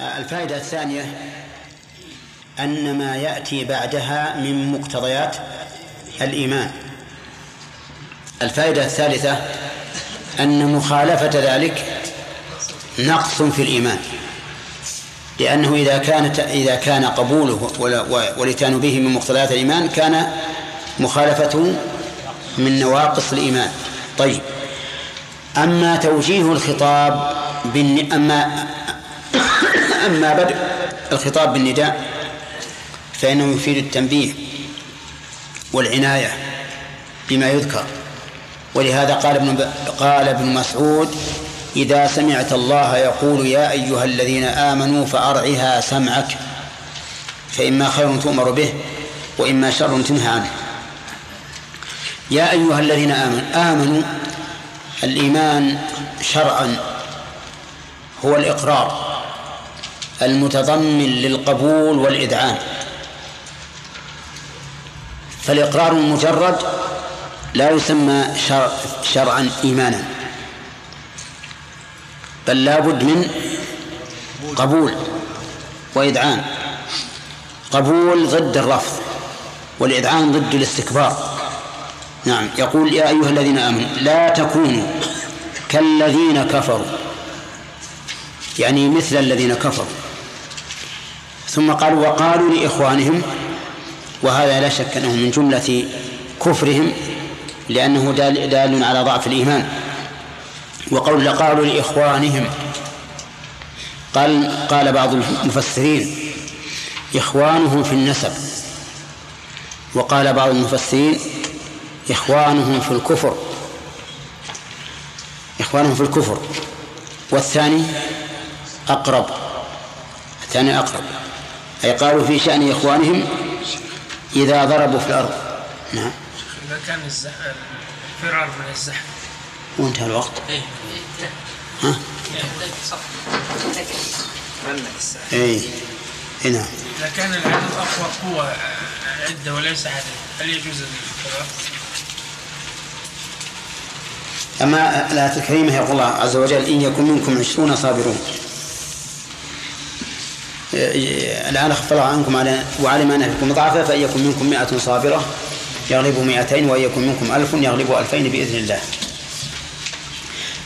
الفائدة الثانية أن ما يأتي بعدها من مقتضيات الإيمان. الفائدة الثالثة أن مخالفة ذلك نقص في الإيمان لأنه إذا كانت إذا كان قبوله والإتيان به من مقتضيات الإيمان كان مخالفته من نواقص الإيمان. طيب أما توجيه الخطاب بالن... أما أما بدء الخطاب بالنداء فإنه يفيد التنبيه والعناية بما يذكر. ولهذا قال ابن قال ابن مسعود إذا سمعت الله يقول يا أيها الذين آمنوا فأرعها سمعك فإما خير تؤمر به وإما شر تنهى عنه. يا أيها الذين آمنوا آمنوا الإيمان شرعا هو الإقرار. المتضمن للقبول والإذعان فالإقرار المجرد لا يسمى شرع شرعا إيمانا. بل لا بد من قبول وإذعان قبول ضد الرفض والإذعان ضد الاستكبار. نعم يقول يا أيها الذين آمنوا لا تكونوا كالذين كفروا. يعني مثل الذين كفروا. ثم قالوا وقالوا لإخوانهم وهذا لا شك أنه من جملة كفرهم لأنه دال, دال على ضعف الإيمان. وقول قالوا لإخوانهم قال قال بعض المفسرين إخوانهم في النسب. وقال بعض المفسرين إخوانهم في الكفر. إخوانهم في الكفر. والثاني أقرب. الثاني أقرب. أي قالوا في شأن إخوانهم إذا ضربوا في الأرض. نعم. إذا كان الفرار من الزحف. وانتهى الوقت. إيه. ها؟ اي اي نعم. إذا كان العدد أقوى قوة عدة وليس عدد هل يجوز الفرار؟ أما الآية الكريمة يقول الله عز وجل إن يكن منكم عشرون صابرون. الآن خف الله عنكم على وعلم أن فيكم ضعفا فإن يكن منكم مئة صابرة يغلب مئتين وإن يكن منكم ألف يغلب ألفين بإذن الله.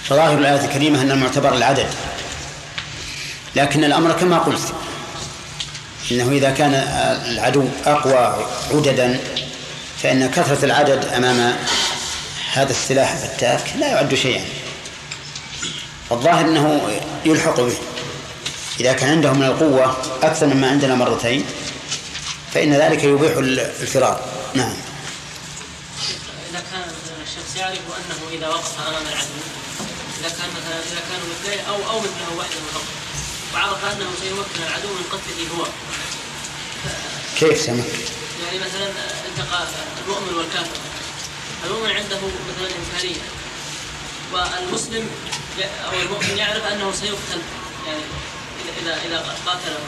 فظاهر الآية الكريمة أن المعتبر العدد. لكن الأمر كما قلت إنه إذا كان العدو أقوى عددا فإن كثرة العدد أمام هذا السلاح الفتاك لا يعد شيئا. الظاهر أنه يلحق به. إذا كان عنده من القوة أكثر مما عندنا مرتين فإن ذلك يبيح الفرار. نعم. إذا كان الشخص يعرف أنه إذا وقف أمام العدو إذا كان مثلا إذا كانوا مثليه أو أو مثله وحده فقط وعرف أنه سيمكن العدو من قتله هو. كيف سمك؟ يعني مثلا التقى المؤمن والكافر. المؤمن عنده مثلا إمكانية والمسلم أو المؤمن يعرف أنه سيقتل. يعني إذا إذا قاتله.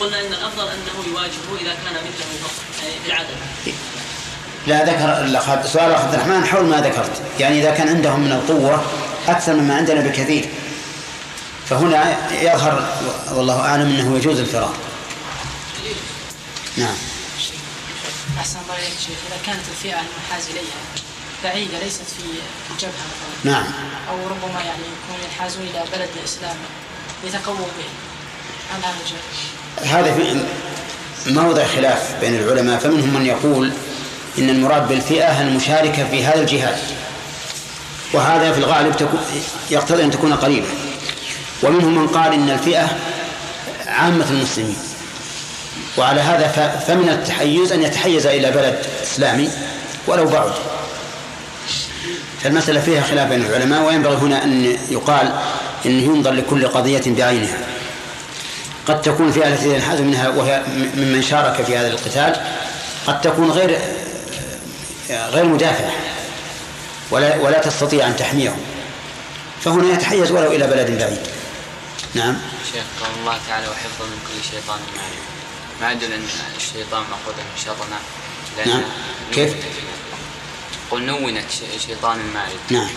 وقلنا أن الأفضل أنه يواجهه إذا كان مثله فقط يعني لا ذكر سؤال عبد الرحمن حول ما ذكرت. يعني إذا كان عندهم من القوة أكثر مما عندنا بكثير. فهنا يظهر والله أعلم أنه يجوز الفرار نعم. أحسن الله إليك شيخ. إذا كانت الفئة المنحاز إليها بعيدة ليست في الجبهة مثلا. نعم. أو ربما يعني يكون ينحازون إلى بلد الإسلام يتقووا به. جائز؟ هذا في موضع خلاف بين العلماء فمنهم من يقول إن المراد بالفئة المشاركة في هذا الجهاد. وهذا في الغالب يقتضي أن تكون قريبة ومنهم من قال إن الفئة عامة المسلمين. وعلى هذا فمن التحيز أن يتحيز إلى بلد إسلامي ولو بعد. فالمسألة فيها خلاف بين العلماء وينبغي هنا أن يقال أن ينظر لكل قضية بعينها. قد تكون فئة التي ينحاز منها وهي ممن شارك في هذا القتال قد تكون غير غير مدافعة ولا ولا تستطيع أن تحميهم. فهنا يتحيز ولو إلى بلد بعيد. نعم. شيخ قال الله تعالى وحفظا من كل شيطان مارد ما يدل أن الشيطان مأخوذ من شطنة نعم. كيف؟ قل نونت شيطان مارد نعم.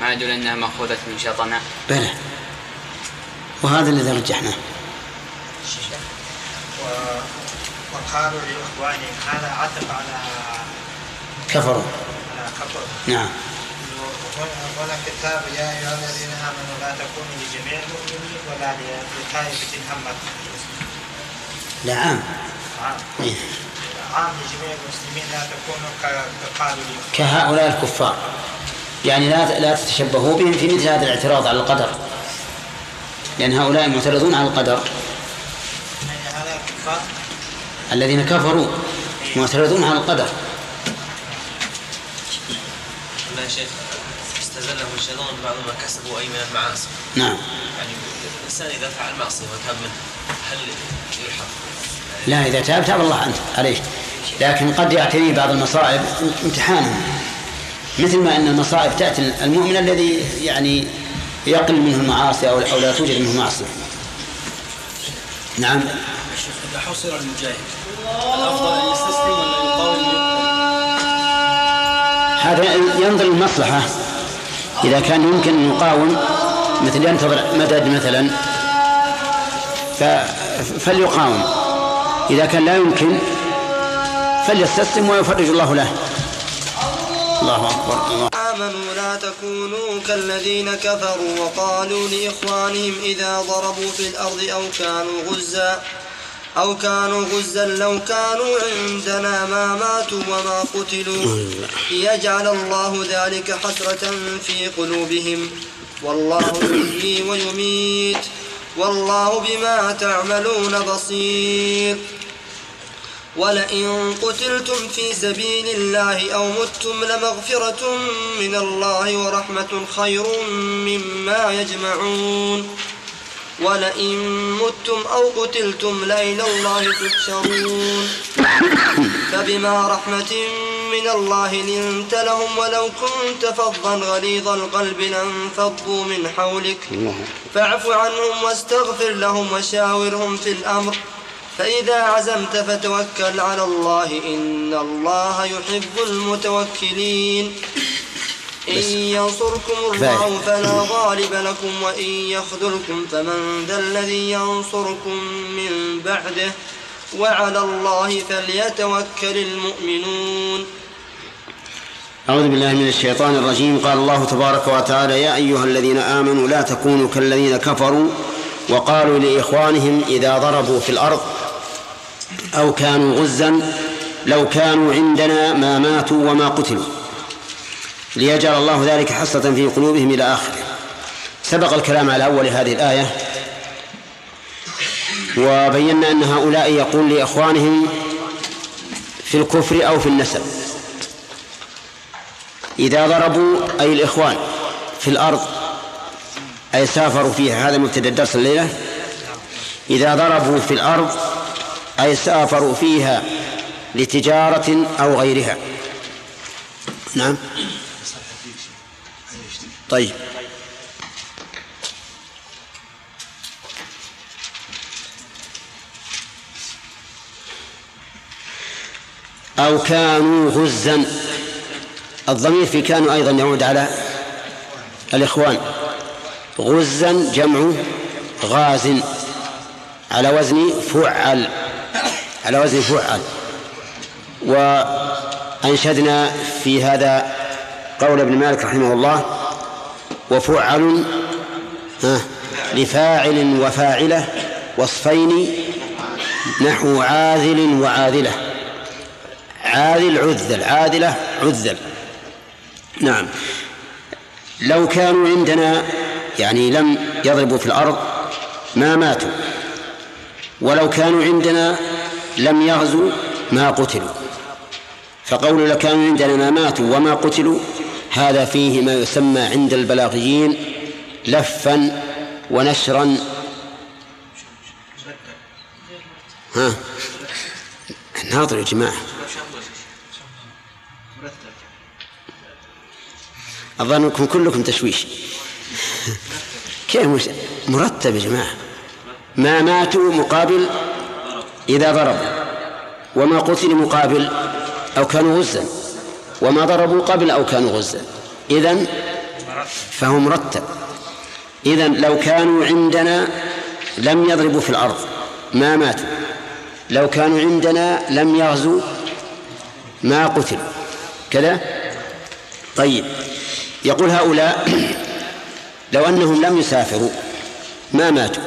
ما يدل أنها مأخوذة من شطنة بلى. وهذا الذي رجحناه. وقالوا لإخوانهم هذا عطف على كفروا. على كفر. نعم. هنا- كتاب يا أيها الذين آمنوا لا تكونوا لجميع المؤمنين ولا لطائفة همت لا عام. عام. إيه. عام لجميع المسلمين لا تكونوا كقالوا كهؤلاء الكفار. يعني لا لا تتشبهوا بهم في مثل هذا الاعتراض على القدر. لأن هؤلاء معترضون على القدر. الذين كفروا معترضون على القدر. لا يا شيخ استزلهم الشيطان بعض ما كسبوا أي من المعاصي. نعم. يعني الإنسان إذا فعل معصية وتاب منها هل يلحق؟ لا إذا تاب تاب الله عنه. عليه. لكن قد يعتريه بعض المصائب امتحانا مثل ما أن المصائب تأتي المؤمن الذي يعني يقل منه المعاصي أو لا توجد منه معصية. نعم. إذا حصر المجاهد الأفضل أن يستسلم ولا يقاوم؟ هذا ينظر المصلحة إذا كان يمكن أن يقاوم مثل ينتظر مدد مثلا ف- فليقاوم. إذا كان لا يمكن فليستسلم ويفرج الله له. الله أكبر الله. آمنوا لا تكونوا كالذين كفروا وقالوا لإخوانهم إذا ضربوا في الأرض أو كانوا غزا أو كانوا غزا لو كانوا عندنا ما ماتوا وما قتلوا. ليجعل الله ذلك حسرة في قلوبهم. والله يحيي ويميت. والله بما تعملون بصير. ولئن قتلتم في سبيل الله أو متم لمغفرة من الله ورحمة خير مما يجمعون. ولئن متم أو قتلتم لإلى الله تحشرون. فبما رحمة من الله لنت لهم ولو كنت فظا غليظ القلب لانفضوا من حولك. فاعف عنهم واستغفر لهم وشاورهم في الأمر. فإذا عزمت فتوكل على الله إن الله يحب المتوكلين. إن ينصركم الله فلا غالب لكم وإن يخذلكم فمن ذا الذي ينصركم من بعده. وعلى الله فليتوكل المؤمنون. أعوذ بالله من الشيطان الرجيم. قال الله تبارك وتعالى يا أيها الذين آمنوا لا تكونوا كالذين كفروا وقالوا لإخوانهم إذا ضربوا في الأرض أو كانوا غزا لو كانوا عندنا ما ماتوا وما قتلوا. ليجعل الله ذلك حسرة في قلوبهم إلى آخره. سبق الكلام على أول هذه الآية. وبينا أن هؤلاء يقول لإخوانهم في الكفر أو في النسب. إذا ضربوا أي الإخوان في الأرض أي سافروا فيها هذا مبتدأ الدرس الليلة. إذا ضربوا في الأرض أي سافروا فيها لتجارة أو غيرها. نعم. طيب. أو كانوا غزا. الضمير في كانوا أيضا يعود على الإخوان. غزا جمع غاز على وزن فعل. على وزن فعل وأنشدنا في هذا قول ابن مالك رحمه الله وفعل لفاعل وفاعلة وصفين نحو عاذل وعاذلة. عاذل عذل عاذلة عذل. نعم. لو كانوا عندنا يعني لم يضربوا في الأرض ما ماتوا. ولو كانوا عندنا لم يغزوا ما قتلوا. فقول لو كانوا عندنا ما ماتوا وما قتلوا هذا فيه ما يسمى عند البلاغيين لفا ونشرا. ها؟ ناظر يا جماعة. أظنكم كلكم تشويش. كيف مرتب يا جماعة. ما ماتوا مقابل إذا ضربوا وما قتلوا مقابل أو كانوا غزا. وما ضربوا قبل أو كانوا غزا. إذن فهو مرتب إذن لو كانوا عندنا لم يضربوا في الأرض. ما ماتوا. لو كانوا عندنا لم يغزوا. ما قتلوا. كذا؟ طيب. يقول هؤلاء لو أنهم لم يسافروا ما ماتوا.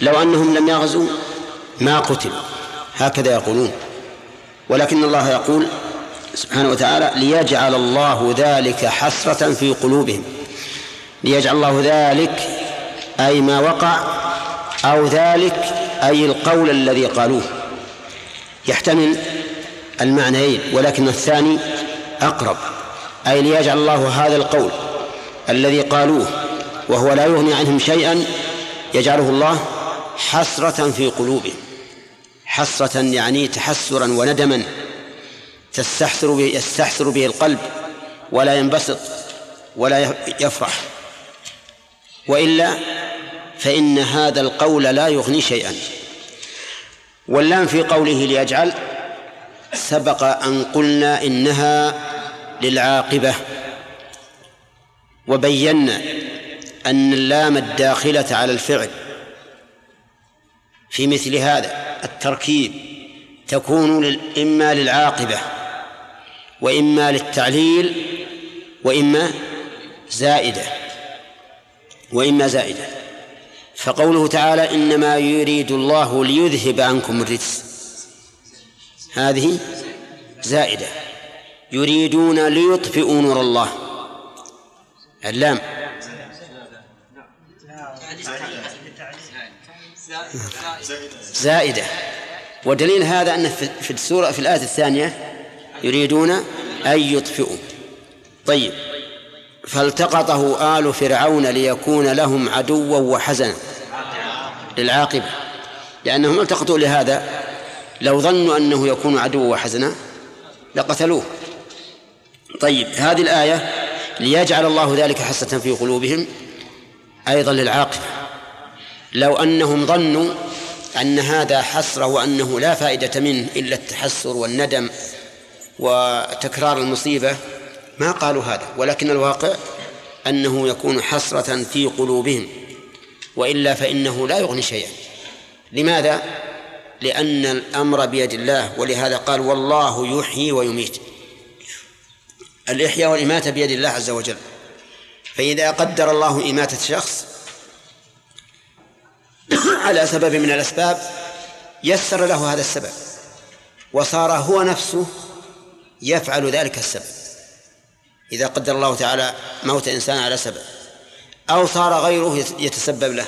لو أنهم لم يغزوا ما قتلوا. هكذا يقولون. ولكن الله يقول سبحانه وتعالى ليجعل الله ذلك حسرة في قلوبهم. ليجعل الله ذلك أي ما وقع أو ذلك أي القول الذي قالوه. يحتمل المعنيين ولكن الثاني أقرب. أي ليجعل الله هذا القول الذي قالوه وهو لا يغني عنهم شيئا يجعله الله حسرة في قلوبهم. حسرة يعني تحسرا وندما تستحسر به يستحسر به القلب ولا ينبسط ولا يفرح. وإلا فإن هذا القول لا يغني شيئا. واللام في قوله ليجعل سبق أن قلنا إنها للعاقبة. وبينا أن اللام الداخلة على الفعل في مثل هذا. التركيب تكون إما للعاقبة وإما للتعليل وإما زائدة وإما زائدة. فقوله تعالى إنما يريد الله ليذهب عنكم الرجس. هذه زائدة. يريدون ليطفئوا نور الله. اللام. زائدة. ودليل هذا أن في السورة في الآية الثانية يريدون أن يطفئوا. طيب. فالتقطه آل فرعون ليكون لهم عدوا وحزنا للعاقبة. لأنهم التقطوا لهذا لو ظنوا أنه يكون عدوا وحزنا لقتلوه. طيب. هذه الآية ليجعل الله ذلك حسة في قلوبهم أيضا للعاقبة. لو أنهم ظنوا أن هذا حسرة وأنه لا فائدة منه إلا التحسر والندم وتكرار المصيبة. ما قالوا هذا؟ ولكن الواقع أنه يكون حسرة في قلوبهم وإلا فإنه لا يغني شيئا. لماذا؟ لأن الأمر بيد الله ولهذا قال والله يحيي ويميت. الإحياء والإماتة بيد الله عز وجل. فإذا قدر الله إماتة شخص على سبب من الأسباب يسر له هذا السبب وصار هو نفسه يفعل ذلك السبب. إذا قدر الله تعالى موت إنسان على سبب أو صار غيره يتسبب له.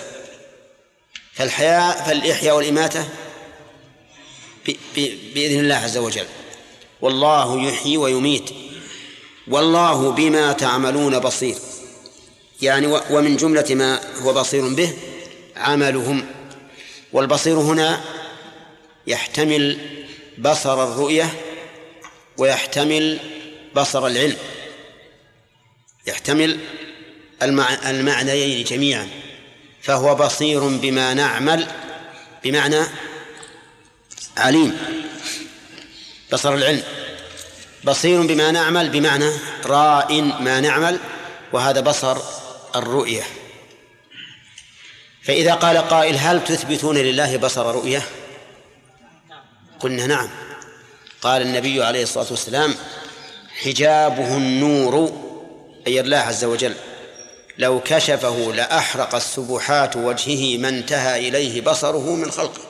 فالحياة فالإحياء والإماتة بإذن الله عز وجل. والله يحيي ويميت والله بما تعملون بصير. يعني ومن جملة ما هو بصير به عملهم والبصير هنا يحتمل بصر الرؤية ويحتمل بصر العلم يحتمل المعنيين جميعا فهو بصير بما نعمل بمعنى عليم بصر العلم بصير بما نعمل بمعنى راء ما نعمل وهذا بصر الرؤية. فإذا قال قائل هل تثبتون لله بصر رؤية؟ قلنا نعم. قال النبي عليه الصلاة والسلام حجابه النور أي الله عز وجل لو كشفه لأحرق السبحات وجهه ما انتهى إليه بصره من خلقه.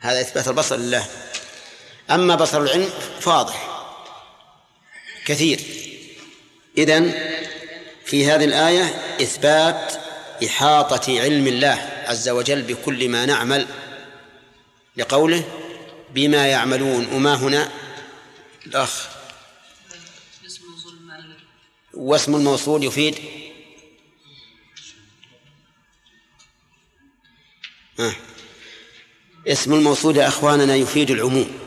هذا إثبات البصر لله. أما بصر العلم فاضح كثير. إذن في هذه الآية إثبات إحاطة علم الله عز وجل بكل ما نعمل لقوله بما يعملون وما هنا؟ الأخ. واسم الموصول يفيد؟ آه. اسم الموصول يا أخواننا يفيد العموم.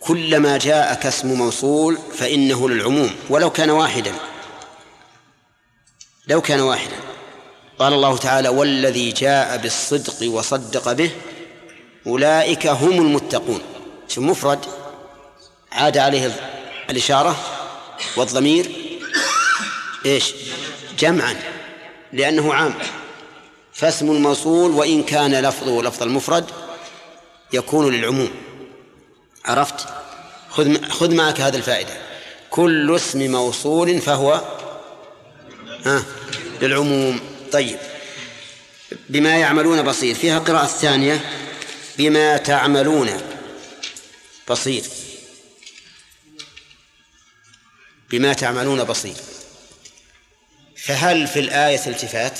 كلما جاءك اسم موصول فإنه للعموم ولو كان واحدا. لو كان واحدا. قال الله تعالى والذي جاء بالصدق وصدق به أولئك هم المتقون. شو مفرد عاد عليه الإشارة والضمير. إيش؟ جمعا لأنه عام. فاسم الموصول وإن كان لفظه لفظ المفرد يكون للعموم. عرفت؟ خذ خذ معك هذه الفائدة. كل اسم موصول فهو ها للعموم. طيب. بما يعملون بصير. فيها قراءة ثانية بما تعملون بصير. بما تعملون بصير. فهل في الآية التفات؟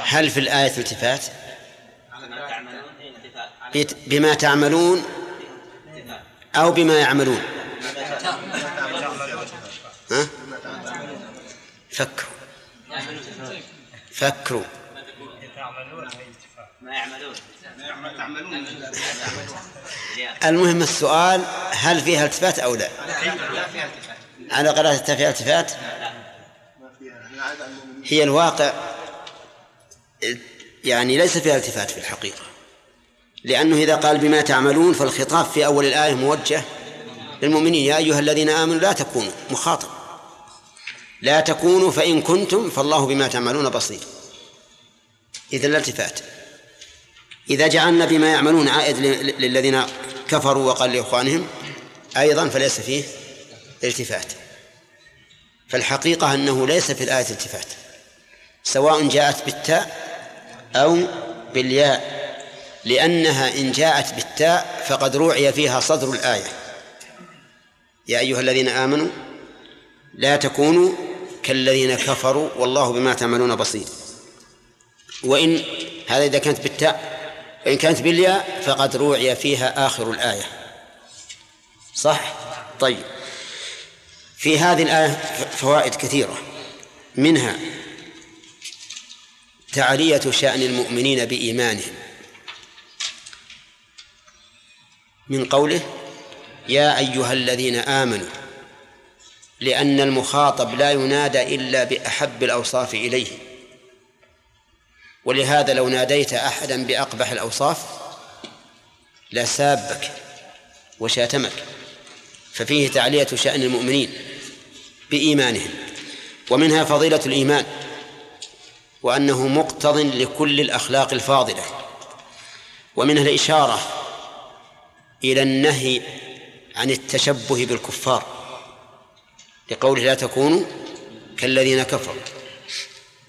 هل في الآية التفات. بما تعملون أو بما يعملون. ها؟ فكروا. فكروا. المهم السؤال هل فيها التفات أو لا؟ على قراءة فيها التفات؟ هي الواقع يعني ليس فيها التفات في الحقيقة. لأنه إذا قال بما تعملون فالخطاب في أول الآية موجه للمؤمنين. يا أيها الذين آمنوا لا تكونوا مخاطب. لا تكونوا فإن كنتم فالله بما تعملون بصير. إذا لا التفات. إذا جعلنا بما يعملون عائد للذين كفروا وقال لإخوانهم أيضا فليس فيه التفات. فالحقيقة أنه ليس في الآية التفات سواء جاءت بالتاء أو بالياء. لأنها إن جاءت بالتاء فقد روعي فيها صدر الآية. يا أيها الذين آمنوا لا تكونوا كالذين كفروا والله بما تعملون بصير. وإن هذا إذا كانت بالتاء وإن كانت بالياء فقد روعي فيها آخر الآية. صح؟ طيب. في هذه الآية فوائد كثيرة. منها تعلية شأن المؤمنين بإيمانهم. من قوله يا أيها الذين آمنوا لأن المخاطب لا ينادى إلا بأحب الأوصاف إليه. ولهذا لو ناديت أحدا بأقبح الأوصاف لسابك وشاتمك ففيه تعلية شأن المؤمنين بإيمانهم. ومنها فضيلة الإيمان وأنه مقتض لكل الأخلاق الفاضلة. ومنها الإشارة إلى النهي عن التشبه بالكفار لقوله لا تكونوا كالذين كفروا.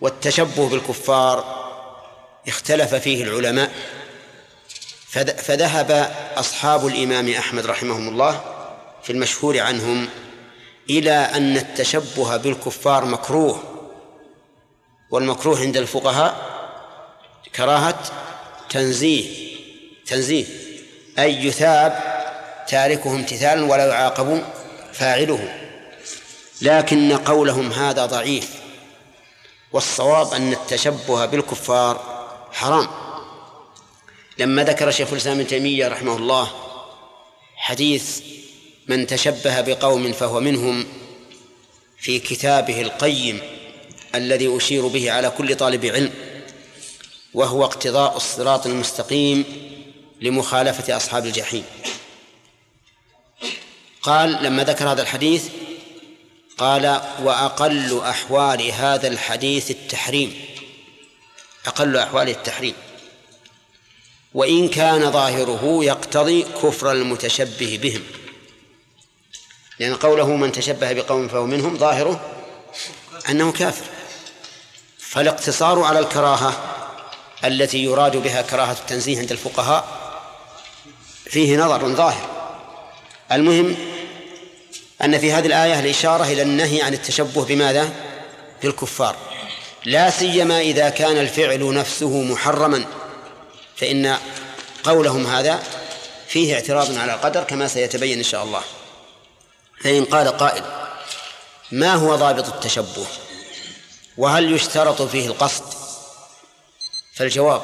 والتشبه بالكفار اختلف فيه العلماء فذهب أصحاب الإمام أحمد رحمهم الله في المشهور عنهم إلى أن التشبه بالكفار مكروه والمكروه عند الفقهاء كراهة تنزيه تنزيه. أي يثاب تاركه امتثالا ولا يعاقب فاعله. لكن قولهم هذا ضعيف والصواب أن التشبه بالكفار حرام. لما ذكر شيخ الإسلام ابن تيمية رحمه الله حديث من تشبه بقوم فهو منهم في كتابه القيم الذي أشير به على كل طالب علم وهو اقتضاء الصراط المستقيم لمخالفة أصحاب الجحيم. قال لما ذكر هذا الحديث قال وأقل أحوال هذا الحديث التحريم. أقل أحوال التحريم. وإن كان ظاهره يقتضي كفر المتشبه بهم. لأن قوله من تشبه بقوم فهو منهم ظاهره أنه كافر. فالاقتصار على الكراهة التي يراد بها كراهة التنزيه عند الفقهاء فيه نظر ظاهر. المهم أن في هذه الآية الإشارة إلى النهي عن التشبه بماذا؟ بالكفار. لا سيما إذا كان الفعل نفسه محرما فإن قولهم هذا فيه اعتراض على القدر كما سيتبين إن شاء الله. فإن قال قائل ما هو ضابط التشبه؟ وهل يشترط فيه القصد؟ فالجواب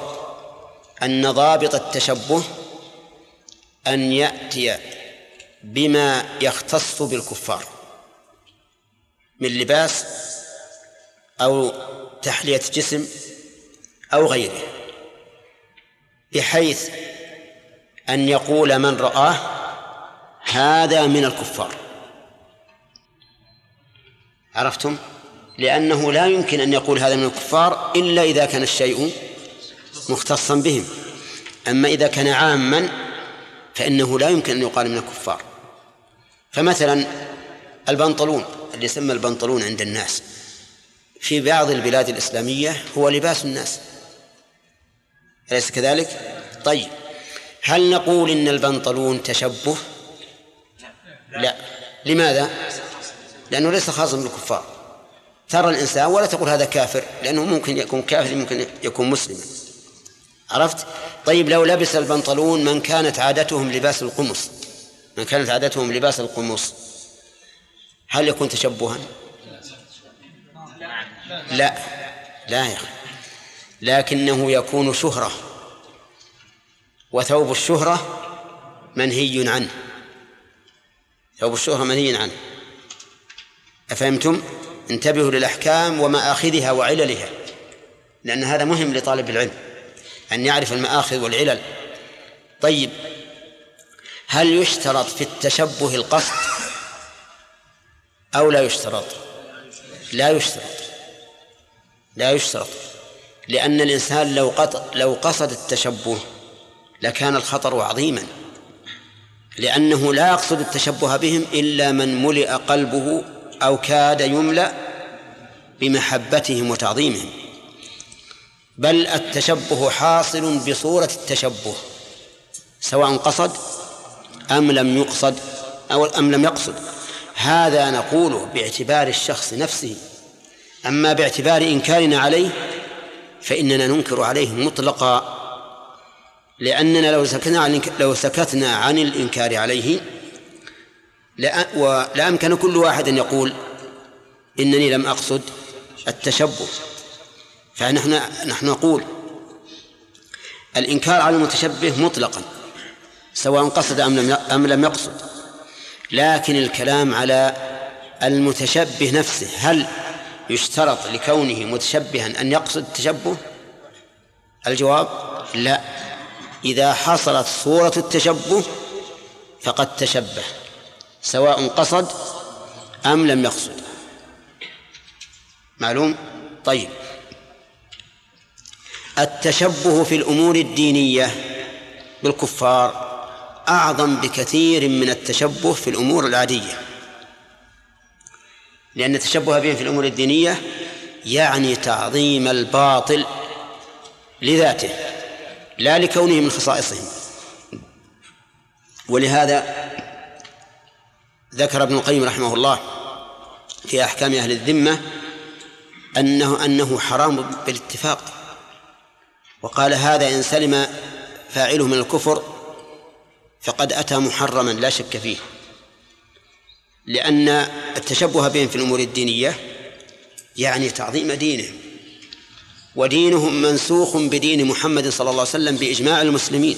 أن ضابط التشبه أن يأتي بما يختص بالكفار من لباس أو تحلية جسم أو غيره بحيث أن يقول من رآه هذا من الكفار. عرفتم؟ لأنه لا يمكن أن يقول هذا من الكفار إلا إذا كان الشيء مختصا بهم. أما إذا كان عاما فإنه لا يمكن أن يقال من الكفار فمثلا البنطلون اللي يسمى البنطلون عند الناس في بعض البلاد الإسلامية هو لباس الناس أليس كذلك؟ طيب هل نقول إن البنطلون تشبه؟ لا لماذا؟ لأنه ليس خاصا بالكفار ترى الإنسان ولا تقول هذا كافر لأنه ممكن يكون كافر ممكن يكون مسلما عرفت؟ طيب لو لبس البنطلون من كانت عادتهم لباس القمص من كانت عادتهم لباس القمص هل يكون تشبها؟ لا لا يا أخي لكنه يكون شهرة وثوب الشهرة منهي عنه ثوب الشهرة منهي عنه أفهمتم؟ انتبهوا للأحكام ومآخذها وعللها لأن هذا مهم لطالب العلم أن يعرف المآخذ والعلل. طيب هل يشترط في التشبه القصد أو لا يشترط؟ لا يشترط. لا يشترط. لأن الإنسان لو قط لو قصد التشبه لكان الخطر عظيما. لأنه لا يقصد التشبه بهم إلا من ملئ قلبه أو كاد يملأ بمحبتهم وتعظيمهم. بل التشبه حاصل بصورة التشبه سواء قصد أم لم يقصد أو أم لم يقصد. هذا نقوله باعتبار الشخص نفسه. أما باعتبار إنكارنا عليه فإننا ننكر عليه مطلقا لأننا لو سكتنا عن لو سكتنا عن الإنكار عليه لأمكن كل واحد أن يقول إنني لم أقصد التشبه. فنحن نحن نقول الإنكار على المتشبه مطلقا سواء قصد أم لم أم لم يقصد. لكن الكلام على المتشبه نفسه هل يشترط لكونه متشبها أن يقصد التشبه؟ الجواب لا. إذا حصلت صورة التشبه فقد تشبه سواء قصد أم لم يقصد. معلوم؟ طيب. التشبه في الأمور الدينية بالكفار أعظم بكثير من التشبه في الأمور العادية. لأن التشبه بهم في الأمور الدينية يعني تعظيم الباطل لذاته لا لكونه من خصائصهم. ولهذا ذكر ابن القيم رحمه الله في أحكام أهل الذمة أنه أنه حرام بالاتفاق. وقال هذا إن سلم فاعله من الكفر فقد أتى محرما لا شك فيه لأن التشبه بهم في الأمور الدينية يعني تعظيم دينهم ودينهم منسوخ بدين محمد صلى الله عليه وسلم بإجماع المسلمين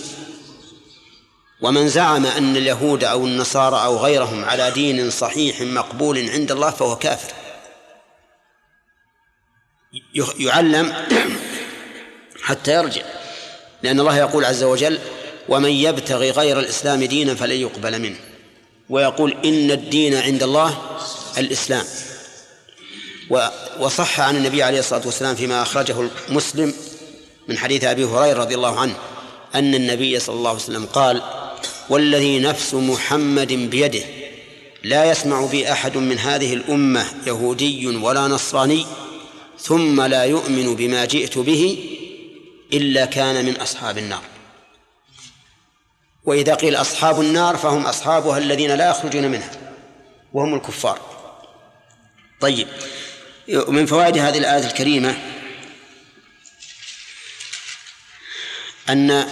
ومن زعم أن اليهود أو النصارى أو غيرهم على دين صحيح مقبول عند الله فهو كافر. يعلم حتى يرجع. لأن الله يقول عز وجل ومن يبتغي غير الإسلام دينا فلن يقبل منه. ويقول إن الدين عند الله الإسلام. وصح عن النبي عليه الصلاة والسلام فيما أخرجه مسلم من حديث أبي هريرة رضي الله عنه أن النبي صلى الله عليه وسلم قال والذي نفس محمد بيده لا يسمع بي أحد من هذه الأمة يهودي ولا نصراني ثم لا يؤمن بما جئت به إلا كان من أصحاب النار. وإذا قيل أصحاب النار فهم أصحابها الذين لا يخرجون منها وهم الكفار. طيب من فوائد هذه الآية الكريمة أن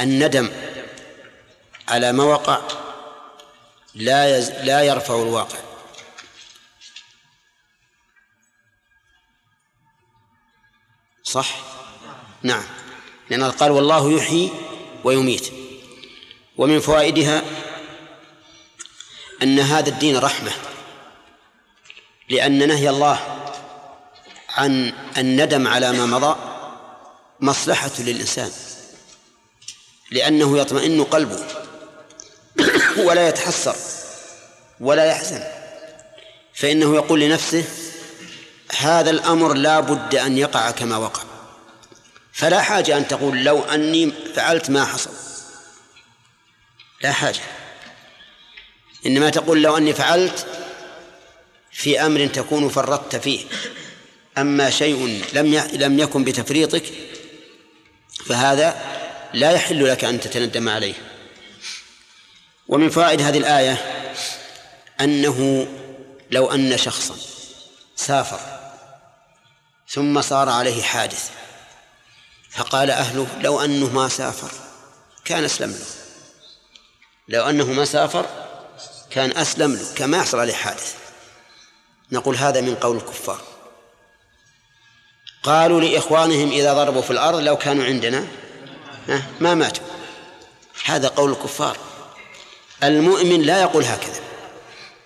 الندم على ما وقع لا يز... لا يرفع الواقع. صح؟ نعم. لأن قال والله يحيي ويميت. ومن فوائدها أن هذا الدين رحمة. لأن نهي الله عن الندم على ما مضى مصلحة للإنسان. لأنه يطمئن قلبه ولا يتحسر ولا يحزن. فإنه يقول لنفسه هذا الأمر لا بد أن يقع كما وقع. فلا حاجة أن تقول لو أني فعلت ما حصل. لا حاجة. إنما تقول لو أني فعلت في أمر تكون فرطت فيه. أما شيء لم لم يكن بتفريطك فهذا لا يحل لك أن تتندم عليه. ومن فوائد هذه الآية أنه لو أن شخصا سافر ثم صار عليه حادث فقال أهله لو أنه ما سافر كان أسلم له. لو أنه ما سافر كان أسلم له كما يحصل عليه حادث. نقول هذا من قول الكفار. قالوا لإخوانهم إذا ضربوا في الأرض لو كانوا عندنا ما ماتوا. هذا قول الكفار. المؤمن لا يقول هكذا.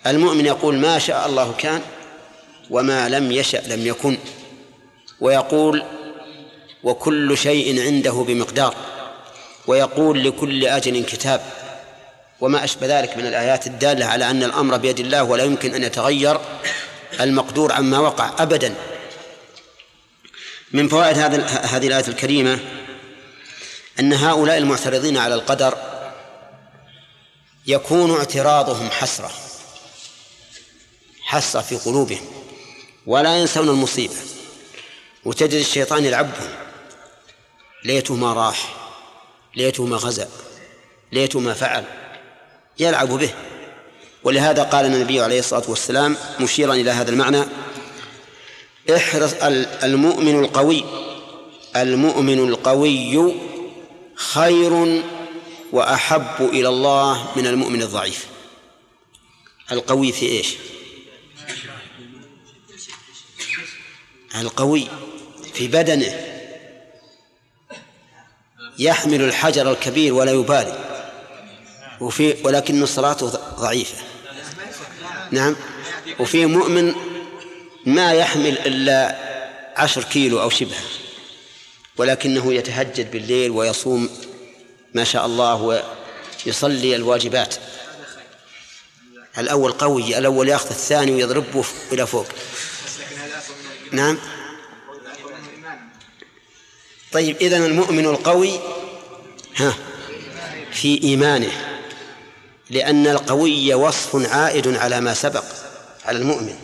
المؤمن يقول ما شاء الله كان وما لم يشأ لم يكن ويقول وكل شيء عنده بمقدار ويقول لكل أجل كتاب. وما أشبه ذلك من الآيات الدالة على أن الأمر بيد الله ولا يمكن أن يتغير المقدور عما وقع أبدا. من فوائد هذا هذه الآية الكريمة أن هؤلاء المعترضين على القدر يكون اعتراضهم حسرة حسرة في قلوبهم ولا ينسون المصيبة وتجد الشيطان يلعبهم. ليته ما راح ليته ما غزا ليته ما فعل يلعب به. ولهذا قال النبي عليه الصلاة والسلام مشيرا إلى هذا المعنى احرص المؤمن القوي المؤمن القوي خير وأحب إلى الله من المؤمن الضعيف. القوي في إيش؟ القوي في بدنه. يحمل الحجر الكبير ولا يبالي. وفي ولكن صلاته ضعيفة. نعم. وفي مؤمن ما يحمل إلا عشر كيلو أو شبه ولكنه يتهجد بالليل ويصوم ما شاء الله ويصلي الواجبات. الأول قوي الأول يأخذ الثاني ويضربه إلى فوق. نعم. طيب إذن المؤمن القوي ها في إيمانه لأن القوي وصف عائد على ما سبق على المؤمن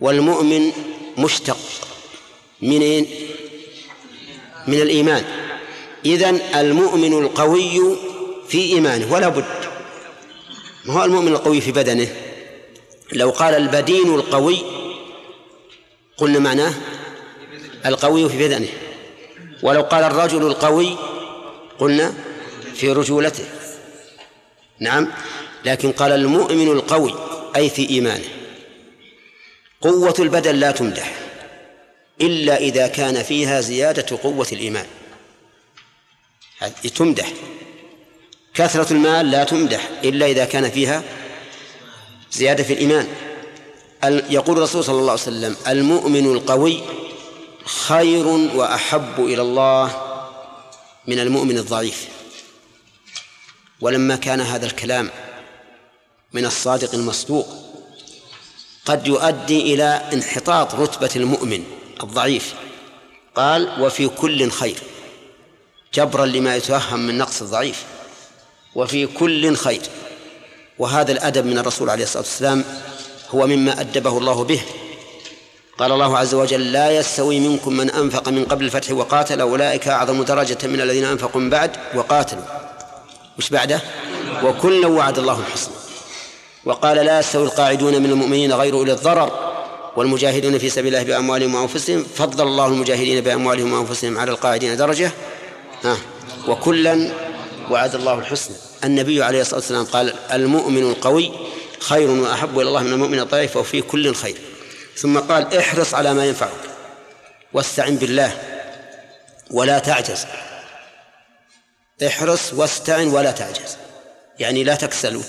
والمؤمن مشتق منين من الإيمان. إذن المؤمن القوي في إيمانه ولا بد ما هو المؤمن القوي في بدنه؟ لو قال البدين القوي قلنا معناه القوي في بدنه. ولو قال الرجل القوي قلنا في رجولته. نعم لكن قال المؤمن القوي أي في إيمانه. قوة البدن لا تمدح إلا إذا كان فيها زيادة قوة الإيمان. تمدح. كثرة المال لا تمدح إلا إذا كان فيها زيادة في الإيمان. يقول الرسول صلى الله عليه وسلم المؤمن القوي خير وأحب إلى الله من المؤمن الضعيف. ولما كان هذا الكلام من الصادق المصدوق قد يؤدي إلى انحطاط رتبة المؤمن الضعيف. قال وفي كل خير. جبرا لما يتوهم من نقص الضعيف. وفي كل خير. وهذا الأدب من الرسول عليه الصلاة والسلام هو مما أدبه الله به. قال الله عز وجل لا يستوي منكم من أنفق من قبل الفتح وقاتل أولئك أعظم درجة من الذين أنفقوا من بعد وقاتلوا. وش بعده? وكلا وعد الله الحسنى. وقال لا يستوي القاعدون من المؤمنين غير أولي الضرر والمجاهدون في سبيل الله بأموالهم وأنفسهم. فضل الله المجاهدين بأموالهم وأنفسهم على القاعدين درجة. ها. وكلا وعد الله الحسنى. النبي عليه الصلاة والسلام قال المؤمن القوي خير وأحب إلى الله من المؤمن الضعيف وفي كل خير. ثم قال احرص على ما ينفعك واستعن بالله ولا تعجز. احرص واستعن ولا تعجز. يعني لا تكسل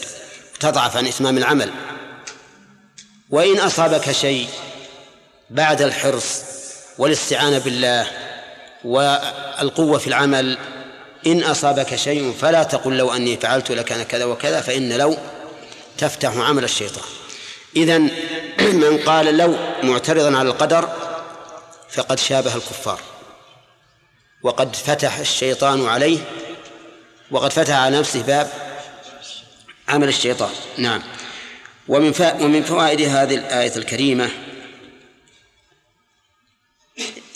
وتضعف عن إتمام العمل. وإن أصابك شيء بعد الحرص والاستعانة بالله والقوة في العمل إن أصابك شيء فلا تقل لو أني فعلت لكان كذا وكذا فإن لو تفتح عمل الشيطان. إذن من قال لو معترضا على القدر فقد شابه الكفار. وقد فتح الشيطان عليه وقد فتح على نفسه باب عمل الشيطان. نعم. ومن ومن فوائد هذه الآية الكريمة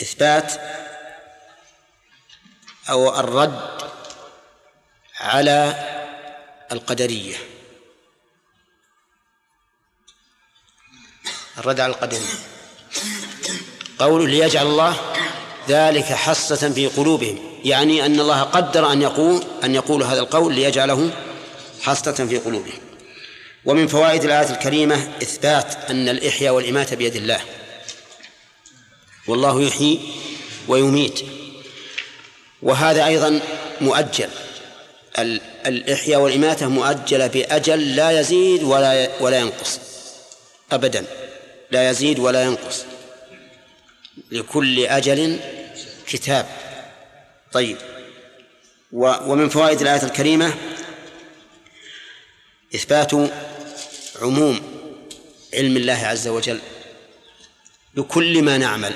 إثبات أو الرد على القدرية. الرد على القدرية قول ليجعل الله ذلك حصة في قلوبهم. يعني أن الله قدر أن يقول أن يقول هذا القول ليجعله حصة في قلوبهم. ومن فوائد الآية الكريمة إثبات أن الإحياء والإماتة بيد الله. والله يحيي ويميت. وهذا أيضا مؤجل. الإحياء والإماتة مؤجلة بأجل لا يزيد ولا ولا ينقص. أبدا. لا يزيد ولا ينقص. لكل أجل كتاب. طيب. ومن فوائد الآية الكريمة إثبات عموم علم الله عز وجل بكل ما نعمل.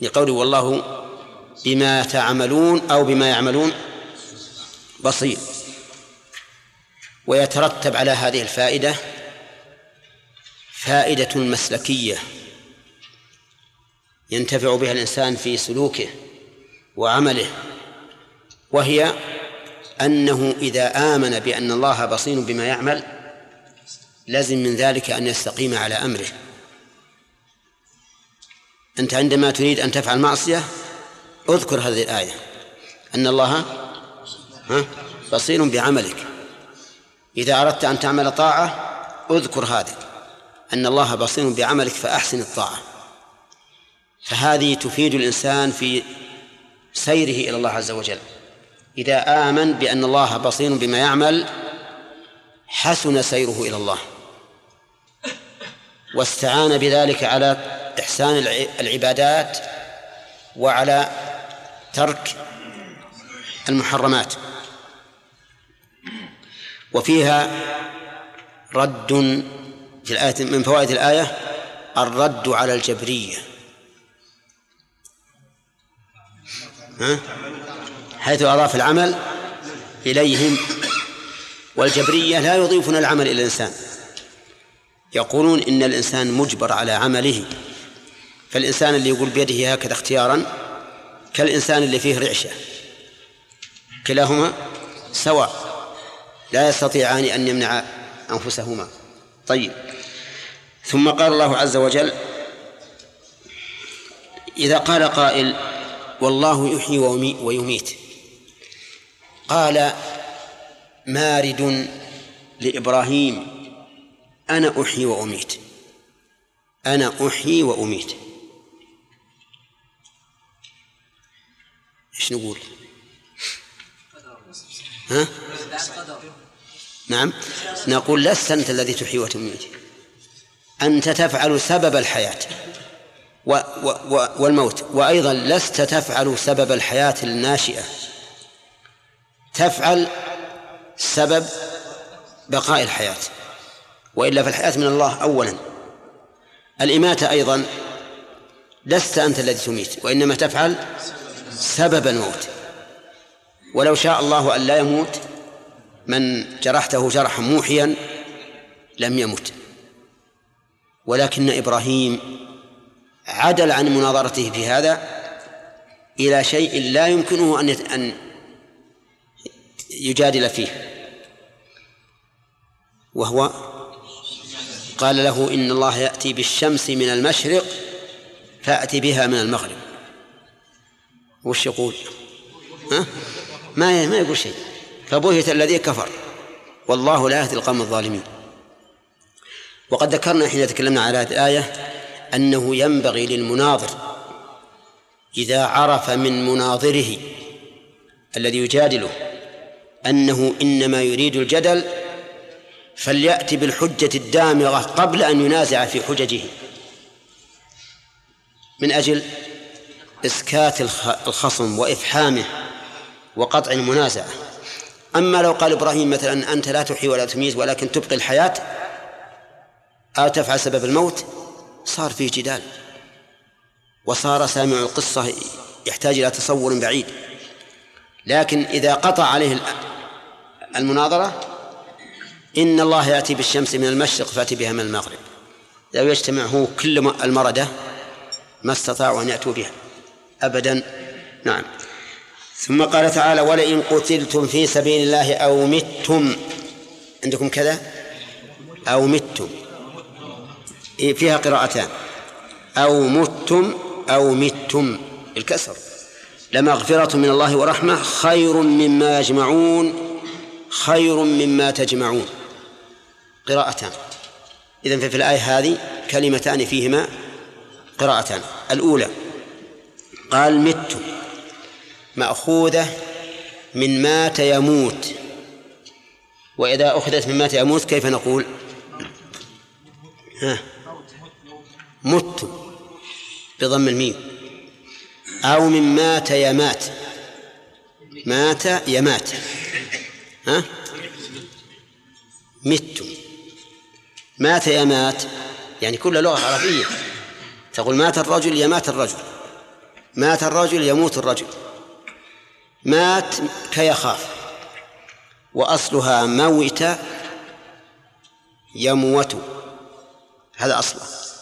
لقوله والله بما تعملون أو بما يعملون بصير. ويترتب على هذه الفائدة فائدة مسلكية ينتفع بها الإنسان في سلوكه وعمله وهي أنه إذا آمن بأن الله بصير بما يعمل لازم من ذلك أن يستقيم على أمره. أنت عندما تريد أن تفعل معصية اذكر هذه الآية أن الله بصير بعملك. إذا أردت أن تعمل طاعة اذكر هذا أن الله بصير بعملك فأحسن الطاعة. فهذه تفيد الإنسان في سيره إلى الله عز وجل. إذا آمن بأن الله بصير بما يعمل حسن سيره إلى الله. واستعان بذلك على إحسان العبادات وعلى ترك المحرمات. وفيها رد في الآية من فوائد الآية الرد على الجبرية. ها؟ حيث أضاف العمل إليهم والجبرية لا يضيفون العمل إلى الإنسان. يقولون إن الإنسان مجبر على عمله فالإنسان اللي يقول بيده هكذا اختيارا كالإنسان اللي فيه رعشة. كلاهما سواء لا يستطيعان أن يمنع أنفسهما. طيب. ثم قال الله عز وجل إذا قال قائل والله يحيي ويميت. قال مارد لإبراهيم أنا أحيي وأميت. أنا أحيي وأميت. إيش نقول؟ ها؟ نعم. نقول لست أنت الذي تحيي وتميت. أنت تفعل سبب الحياة. و و والموت. وأيضا لست تفعل سبب الحياة الناشئة. تفعل سبب بقاء الحياة. وإلا فالحياة من الله أولا. الإماتة أيضا لست أنت الذي تميت وإنما تفعل سبب الموت. ولو شاء الله أن لا يموت من جرحته جرحا موحيا لم يمت. ولكن إبراهيم عدل عن مناظرته في هذا إلى شيء لا يمكنه أن أن يجادل فيه وهو قال له إن الله يأتي بالشمس من المشرق فأتي بها من المغرب. وش يقول؟ ها؟ ما ما يقول شيء. فبهت الذي كفر. والله لا يهدي القوم الظالمين. وقد ذكرنا حين تكلمنا على هذه الآية أنه ينبغي للمناظر إذا عرف من مناظره الذي يجادله أنه إنما يريد الجدل فليأتي بالحجة الدامغة قبل أن ينازع في حججه. من أجل إسكات الخصم وإفحامه وقطع المنازعة. أما لو قال إبراهيم مثلا أنت لا تحيي ولا تميت ولكن تبقي الحياة أو تفعل سبب الموت؟ صار فيه جدال. وصار سامع القصة يحتاج إلى تصور بعيد. لكن إذا قطع عليه المناظرة إن الله يأتي بالشمس من المشرق فأتي بها من المغرب. لو يجتمع هو كل المردة ما استطاعوا أن يأتوا بها. أبدا. نعم. ثم قال تعالى ولئن قتلتم في سبيل الله أو متم عندكم كذا؟ أو متم. فيها قراءتان. أو متم أو متم. الكسر. لمغفرة من الله ورحمة خير مما يجمعون خير مما تجمعون. قراءتان. إذن ففي الآية هذه كلمتان فيهما قراءتان. الأولى قال مت مأخوذة من مات يموت. وإذا أخذت من مات يموت كيف نقول؟ ها. مت بضم الميم. أو من مات يمات مات. يمات ها؟ مت مات يمات يعني كل لغة عربية. تقول مات الرجل يمات الرجل. مات الرجل يموت الرجل. مات كيخاف. وأصلها موت يموت. هذا أصله.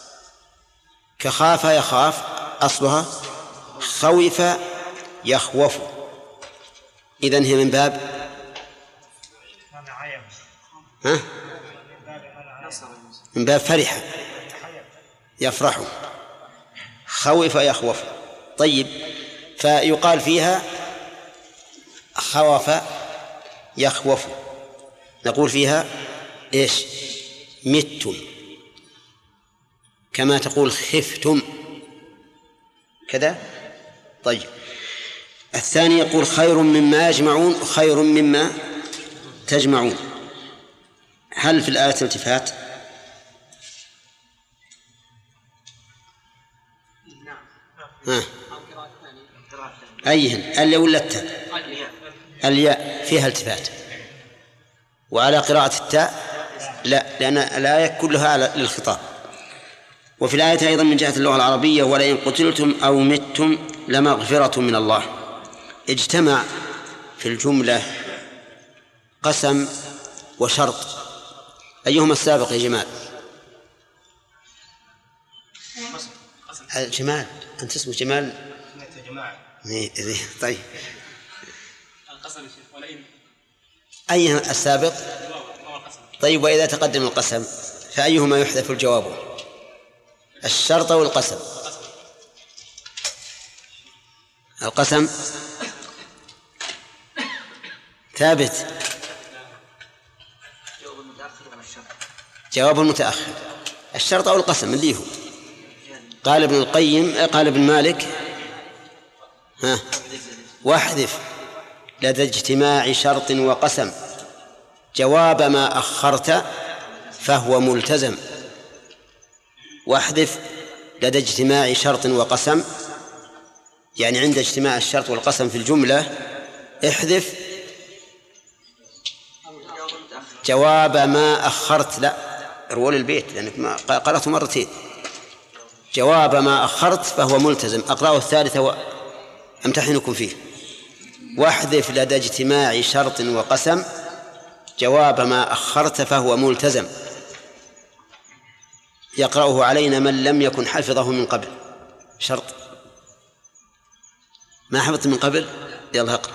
كخاف يخاف أصلها خوف يخوف. إذن هي من باب ها؟ من باب فرح. يفرح. خوف يخوف. طيب فيقال فيها خوف يخوف. نقول فيها إيش؟ متم كما تقول خفتم. كذا؟ طيب. الثاني يقول خير مما يجمعون خير مما تجمعون. هل في الآية التفات؟ ها. أيهن. الياء ولا التاء؟ الياء. فيها التفات. وعلى قراءة التاء؟ لا. لأن الآية كلها للخطاب. وفي الآية أيضا من جهة اللغة العربية ولئن قتلتم أو متم لمغفرة من الله. اجتمع في الجملة قسم وشرط. أيهما السابق يا جمال؟ جمال؟ أنت اسمه جمال؟ طيب. القسم ولئن السابق؟ طيب وإذا تقدم القسم فأيهما يحذف الجواب؟ الشرط والقسم. القسم ثابت. جواب المتأخر الشرط أو القسم اللي هو. قال ابن القيم قال ابن مالك. ها؟ واحذف. لدى اجتماع شرط وقسم. جواب ما أخرت فهو ملتزم. واحذف لدى اجتماع شرط وقسم. يعني عند اجتماع الشرط والقسم في الجملة احذف. جواب ما أخرت لا رول البيت لأنك ما قرأته مرتين. جواب ما أخرت فهو ملتزم. أقرأه الثالثة وأمتحنكم فيه. واحذف لدى اجتماع شرط وقسم. جواب ما أخرت فهو ملتزم. يقرأه علينا من لم يكن حفظه من قبل. شرط. ما حفظت من قبل؟ يلا اقرأ.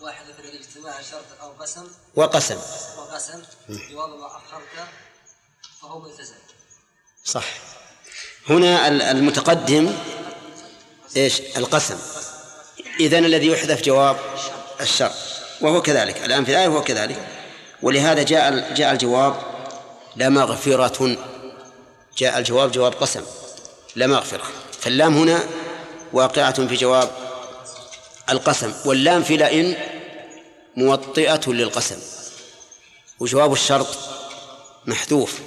واحد في الاجتماع شرط أو قسم وقسم. وقسم. جواب ما أخرت فهو ملتزم. صح. هنا المتقدم إيش؟ القسم. إذن الذي يحذف جواب الشرط. وهو كذلك. الآن في الآية هو كذلك. ولهذا جاء جاء الجواب لمغفرة جاء الجواب جواب قسم لمغفرة فاللام هنا واقعة في جواب القسم واللام في لئن موطئة للقسم. وجواب الشرط محذوف.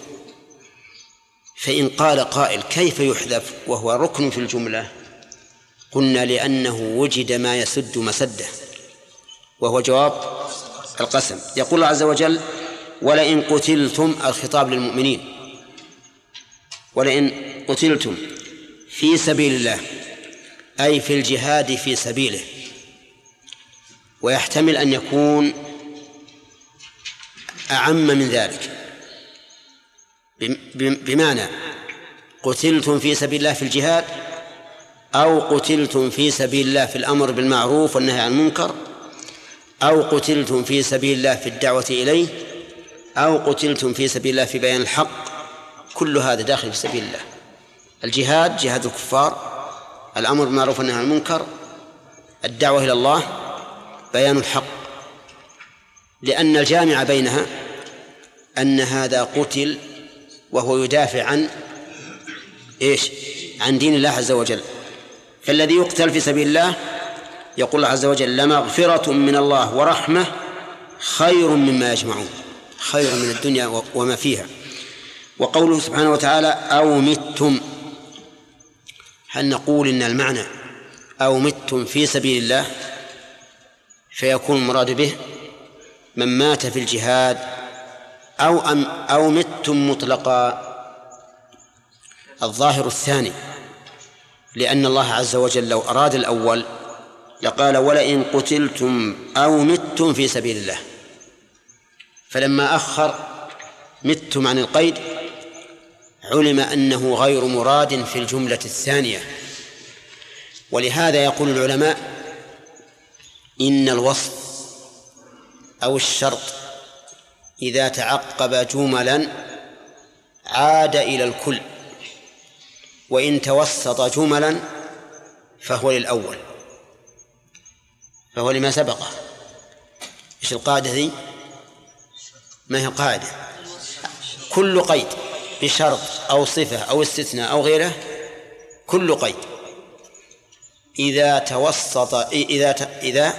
فإن قال قائل كيف يحذف وهو ركن في الجملة؟ قلنا لأنه وجد ما يسد مسده. وهو جواب القسم. يقول الله عز وجل ولئن قتلتم الخطاب للمؤمنين. ولئن قتلتم في سبيل الله أي في الجهاد في سبيله. ويحتمل أن يكون أعم من ذلك. بمعنى قتلتم في سبيل الله في الجهاد أو قتلتم في سبيل الله في الأمر بالمعروف والنهي عن المنكر أو قتلتم في سبيل الله في الدعوة إليه أو قتلتم في سبيل الله في بيان الحق كل هذا داخل في سبيل الله. الجهاد جهاد الكفار الأمر بالمعروف والنهي عن المنكر الدعوة إلى الله بيان الحق. لأن الجامع بينها أن هذا قتل وهو يدافع عن إيش؟ عن دين الله عز وجل. فالذي يقتل في سبيل الله يقول الله عز وجل لمغفرة من الله ورحمة خير مما يجمعون. خير من الدنيا وما فيها. وقوله سبحانه وتعالى أو متم هل نقول إن المعنى أو متم في سبيل الله فيكون المراد به من مات في الجهاد أو أم أو متم مطلقا؟ الظاهر الثاني لأن الله عز وجل لو أراد الأول لقال ولئن قتلتم أو متم في سبيل الله فلما أخر متم عن القيد علم أنه غير مراد في الجملة الثانية. ولهذا يقول العلماء إن الوصف أو الشرط إذا تعقب جملا عاد إلى الكل وإن توسط جملا فهو للأول فهو لما سبقه. إيش القاعدة ذي؟ ما هي قاعدة كل قيد. بشرط أو صفة أو استثناء أو غيره كل قيد. إذا توسط إذا إذا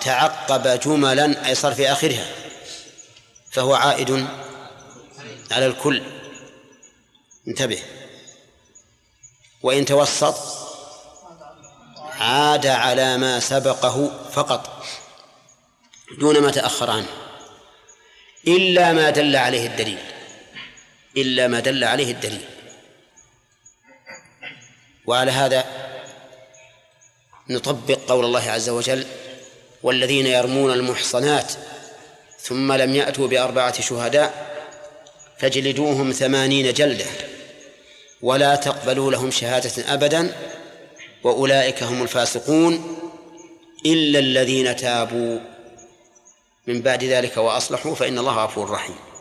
تعقب جملا أي صار في آخرها فهو عائد على الكل. انتبه. وإن توسط عاد على ما سبقه فقط دون ما تأخر عنه إلا ما دل عليه الدليل. إلا ما دل عليه الدليل. وعلى هذا نطبق قول الله عز وجل والذين يرمون المحصنات ثم لم يأتوا بأربعة شهداء فاجلدوهم ثمانين جلدة ولا تقبلوا لهم شهادة أبدا وأولئك هم الفاسقون إلا الذين تابوا. من بعد ذلك وأصلحوا فإن الله غفور رحيم.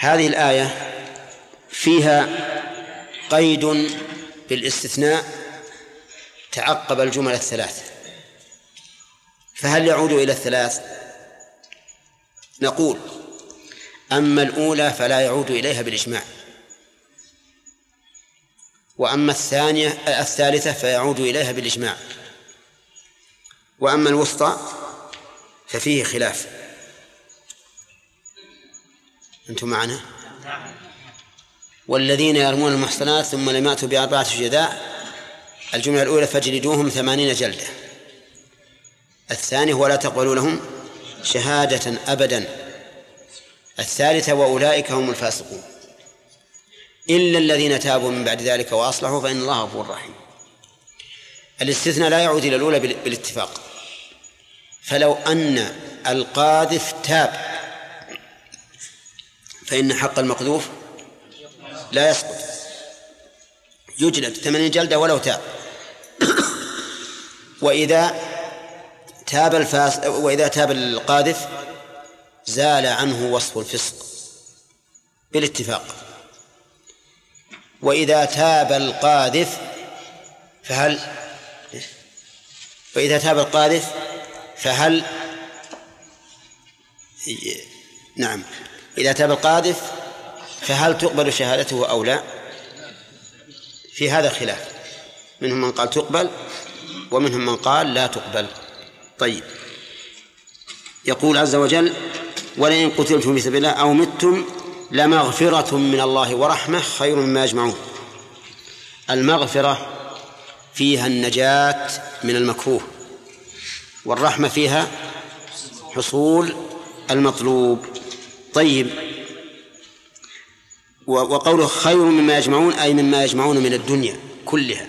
هذه الآية فيها قيد بالاستثناء تعقب الجمل الثلاث. فهل يعود إلى الثلاث؟ نقول أما الأولى فلا يعود إليها بالإجماع. وأما الثانية الثالثة فيعود إليها بالإجماع. وأما الوسطى ففيه خلاف. أنتم معنا؟ والذين يرمون المحصنات ثم لم يأتوا بأربعة شهداء الجملة الأولى فاجلدوهم ثمانين جلدة. الثاني ولا تقبلوا لهم شهادة أبدا. الثالثة وأولئك هم الفاسقون. إلا الذين تابوا من بعد ذلك وأصلحوا فإن الله غفور رحيم. الاستثناء لا يعود إلى الأولى بالاتفاق. فلو أن القاذف تاب فإن حق المقذوف لا يسقط. يجلد ثمانين جلدة ولو تاب. وإذا تاب الفاس وإذا تاب القاذف زال عنه وصف الفسق بالاتفاق. وإذا تاب القاذف فهل وإذا تاب القاذف فهل نعم. إذا تاب القاذف فهل تقبل شهادته أو لا؟ في هذا خلاف. منهم من قال تقبل ومنهم من قال لا تقبل. طيب. يقول عز وجل ولئن قتلتم في سبيل الله أو متم لمغفرة من الله ورحمة خير مما يجمعون. المغفرة فيها النجاة من المكروه والرحمة فيها حصول المطلوب. طيب. وقوله خير مما يجمعون أي مما يجمعون من الدنيا كلها.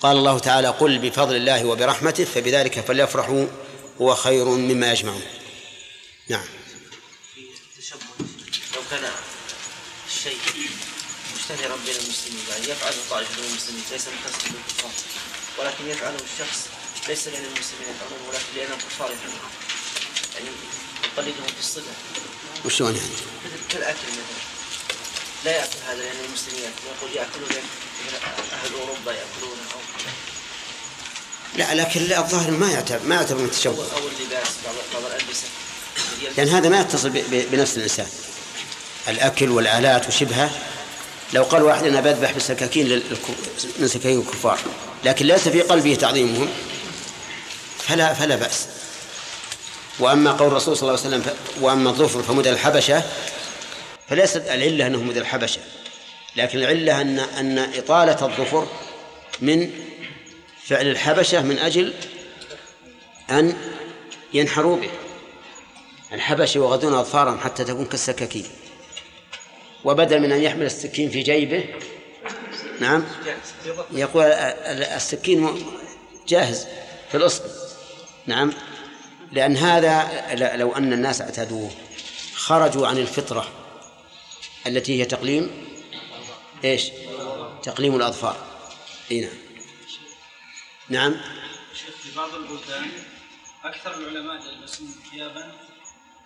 قال الله تعالى قل بفضل الله وبرحمته فبذلك فليفرحوا هو خير مما يجمعون. نعم. لو كان الشيء مشتهرا بين المسلمين يعني يفعله طائفة من المسلمين ليس مختصا بالكفار ولكن يفعله الشخص ليس لأن المسلمين يفعلونه ولكن لأن الكفار يفعلونه يعني يقلدهم في الصفة وشلون يعني؟ مثلا لا يأكل هذا لأن المسلمين يقول يأكلون لأن أهل أوروبا يأكلونه أو لا لكن الظاهر ما يعتبر ما يعتبر من التشبه أو اللباس بعض بعض الألبسة. لأن هذا ما يتصل بنفس الإنسان. الأكل والآلات وشبهه. لو قال واحد أنا بذبح بالسكاكين من سكاكين الكفار لكن ليس في قلبه تعظيمهم فلا فلا بأس. وأما قول الرسول صلى الله عليه وسلم وأما الظفر فمدى الحبشة فليست العلة أنه مدى الحبشة لكن العلة أن أن إطالة الظفر من فعل الحبشة من أجل أن ينحروا به. الحبش يعفون أظفارهم حتى تكون كالسكاكين. وبدل من أن يحمل السكين في جيبه نعم يقول ال- ال- السكين جاهز في الأصل نعم. لأن هذا لو أن الناس اعتادوه خرجوا عن الفطرة التي هي تقليم إيش؟ تقليم الأظفار. إي نعم. نعم. شيخ في بعض البلدان أكثر العلماء يلبسون ثيابا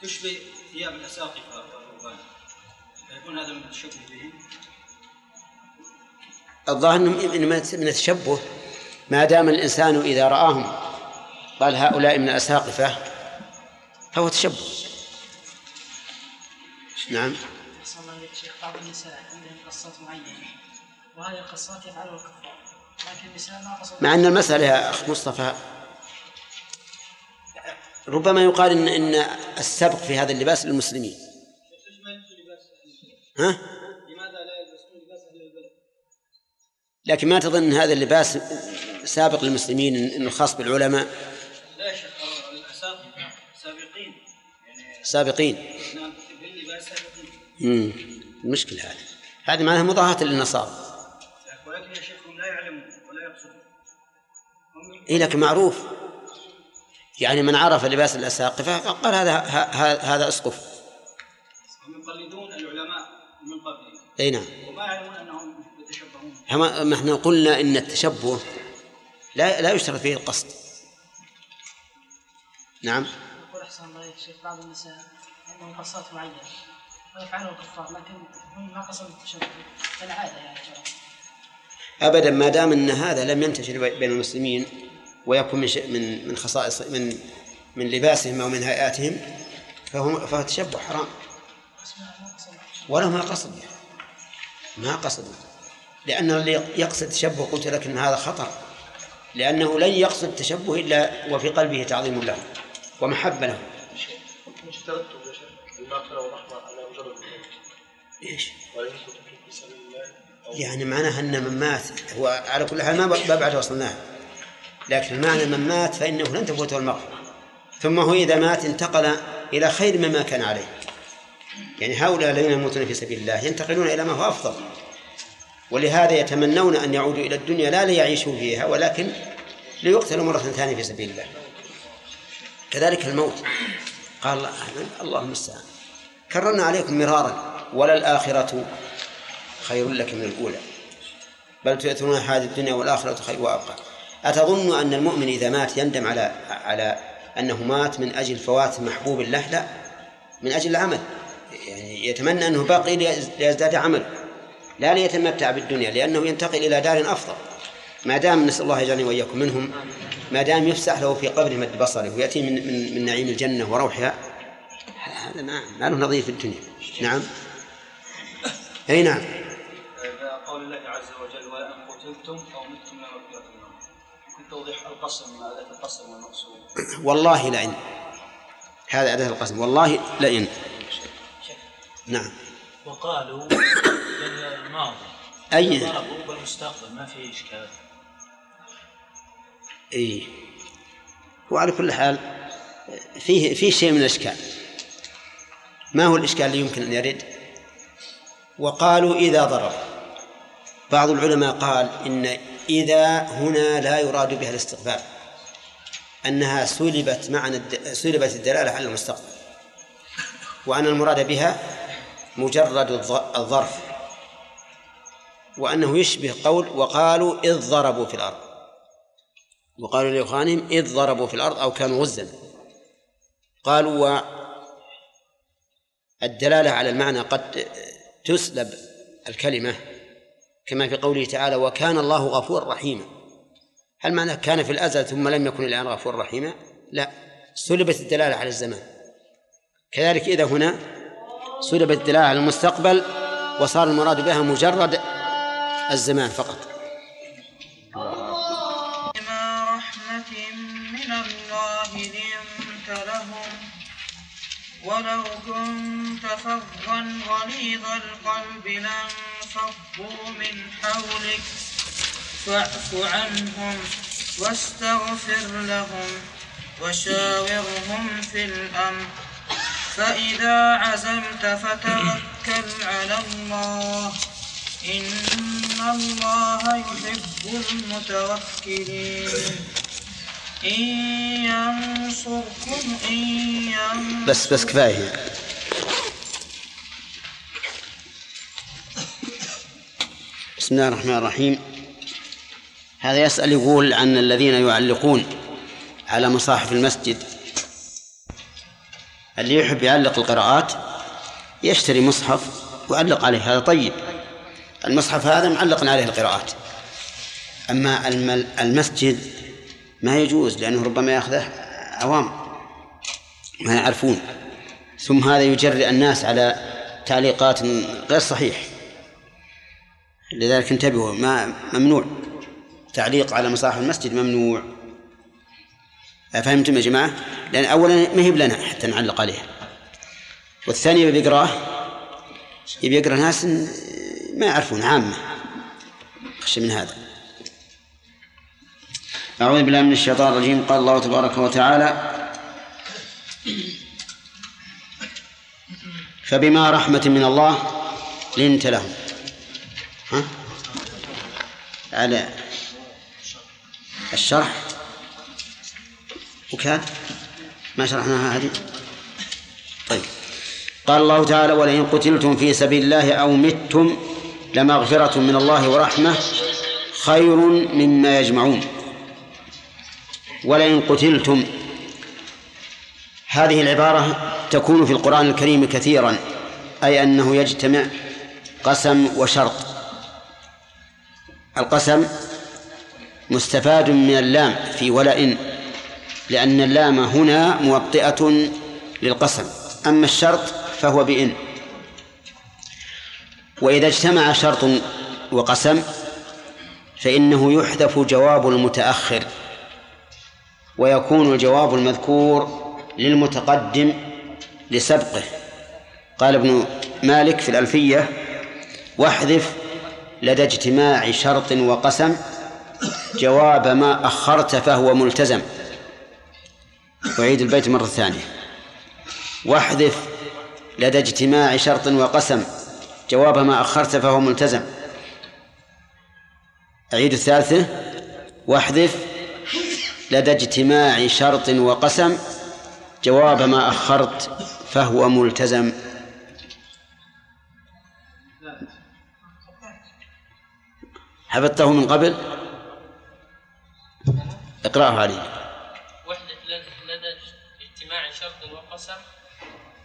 تشبه ثياب الأساقفة والرهبان فيكون هذا من التشبه بهم؟ الظاهر من من التشبه ما دام الإنسان إذا رآهم قال هؤلاء من الأساقفة فهو تشبه. نعم. صلى الله عليه شيخ بعض النساء عندهم قصات معينة وهذه القصات يفعلها الكفار لكن النساء ما قصدوا. مع أن المسألة يا أخ مصطفى ربما يقال ان إن السبق في هذا اللباس للمسلمين. ها؟ لماذا لا يلبسون لباس أهل البلد؟ لكن ما تظن هذا اللباس سابق للمسلمين انه خاص بالعلماء؟ سابقين. نعم امم المشكلة هذه. هذه معناها مضاهاة للنصارى. ولكن يا شيخ هم لا يعلمون ولا يقصدون. إيه لكن معروف. يعني من عرف لباس الأساقفة فقال هذا هذا أسقف. هم يقلدون العلماء من قبلهم أي نعم. وما يعلمون أنهم يتشبهون. ما إحنا قلنا إن التشبه لا لا يشترط فيه القصد. نعم. شيخ بعض النساء عندهم قصات معينة ويفعلها الكفار لكن هم ما قصدوا التشبه كالعادة يعني جرى. أبدا ما دام أن هذا لم ينتشر بي- بين المسلمين ويكون من من من خصائص من من لباسهم أو من هيئاتهم فهو فهو تشبه حرام. بس ما قصد ما قصد لأن اللي يقصد تشبه قلت لك أن هذا خطر. لأنه لن يقصد التشبه إلا وفي قلبه تعظيم له ومحبة له. اشترطتم يا شيخ المغفرة والرحمة على مجرد الموت إيش؟ ولن كنتم في سبيل الله يعني معناها أن من مات هو على كل حال ما بعد وصلناه لكن المعنى من مات فإنه لن تفوته المغفرة ثم هو إذا مات انتقل إلى خير مما كان عليه. يعني هؤلاء الذين يموتون في سبيل الله ينتقلون إلى ما هو أفضل. ولهذا يتمنون أن يعودوا إلى الدنيا لا ليعيشوا فيها ولكن ليقتلوا مرة ثانية في سبيل الله. كذلك الموت. قال الله الله المستعان كررنا عليكم مرارا. وللآخرة خير لك من الأولى. بل تؤثرون هذه الدنيا والآخرة خير وأبقى. أتظن أن المؤمن إذا مات يندم على على أنه مات من أجل فوات محبوب له؟ لا. من أجل العمل. يعني يتمنى أنه باقي ليز- ليزداد عمل. لا ليتمتع بالدنيا لأنه ينتقل إلى دار أفضل. ما دام نسأل الله يجعلني وإياكم منهم. ما دام يفسح له في قبره مد بصره ويأتي من, من, من نعيم الجنة وروحها هذا ما ما له نظير في الدنيا. نعم. أي نعم. قول الله عز وجل ولئن قتلتم أو متم توضيح القسم أداة القسم والمقصود. والله لئن. هذا أداة القسم. والله لئن. نعم. وقالوا بالماضي أي. بالمستقبل ما في إشكال. إي. وعلى كل حال فيه فيه شيء من الإشكال. ما هو الإشكال اللي يمكن أن يرد؟ وقالوا إذا ضرب. بعض العلماء قال إن إذا هنا لا يراد بها الاستقبال. أنها سلبت معنى. سلبت الدلالة على المستقبل. وأن المراد بها مجرد الظ- الظرف. وأنه يشبه قول وقالوا إذ ضربوا في الأرض. وقالوا لإخوانهم إذ ضربوا في الأرض أو كانوا غزا. قالوا والدلالة على المعنى قد تسلب الكلمة كما في قوله تعالى وكان الله غفورا رحيما. هل معنى كان في الأزل ثم لم يكن الآن غفورا رحيما؟ لا سلبت الدلالة على الزمان. كذلك إذا هنا سلبت الدلالة على المستقبل وصار المراد بها مجرد الزمان فقط. ولو كنت فظا غليظ القلب لانفضوا من حولك. فاعف عنهم واستغفر لهم وشاورهم في الأمر. فإذا عزمت فتوكل على الله. إن الله يحب المتوكلين. ينصركم إن ينصركم. بس بس كفاية بسم الله الرحمن الرحيم. هذا يسأل يقول عن الذين يعلقون على مصاحف المسجد. اللي يحب يعلق القراءات؟ يشتري مصحف ويعلق عليه هذا طيب. المصحف هذا معلق عليه القراءات. أما الم- المسجد ما يجوز لأنه ربما يأخذه عوام ما يعرفون. ثم هذا يجرئ الناس على تعليقات غير صحيح. لذلك انتبهوا ما ممنوع. تعليق على مصاحف المسجد ممنوع. فهمتم يا جماعة؟ لأن أولا ما هي لنا حتى نعلق عليها والثاني يبي يقرأه يبي يقرأ ناس ما يعرفون عامة. أخشى من هذا. أعوذ بالله من الشيطان الرجيم. قال الله تبارك وتعالى فبما رحمة من الله لنت لهم. ها؟ على الشرح. وكان ما شرحناها هذه؟ طيب. قال الله تعالى ولئن قتلتم في سبيل الله أو متم لمغفرة من الله ورحمة خير مما يجمعون. ولئن قتلتم. هذه العبارة تكون في القرآن الكريم كثيرا أي أنه يجتمع قسم وشرط. القسم مستفاد من اللام في ولئن لأن اللام هنا موطئة للقسم. أما الشرط فهو بإن. وإذا اجتمع شرط وقسم فإنه يحذف جواب المتأخر. ويكون الجواب المذكور للمتقدم لسبقه. قال ابن مالك في الألفية واحذف لدى اجتماع شرط وقسم جواب ما أخرت فهو ملتزم. وعيد البيت مرة ثانية. واحذف لدى اجتماع شرط وقسم جواب ما أخرت فهو ملتزم. أعيد الثالثة واحذف لدى اجتماع شرط وقسم جواب ما أخرت فهو ملتزم. حفظته من قبل؟ اقرأه علي وحدة لد- لدى اجتماع شرط وقسم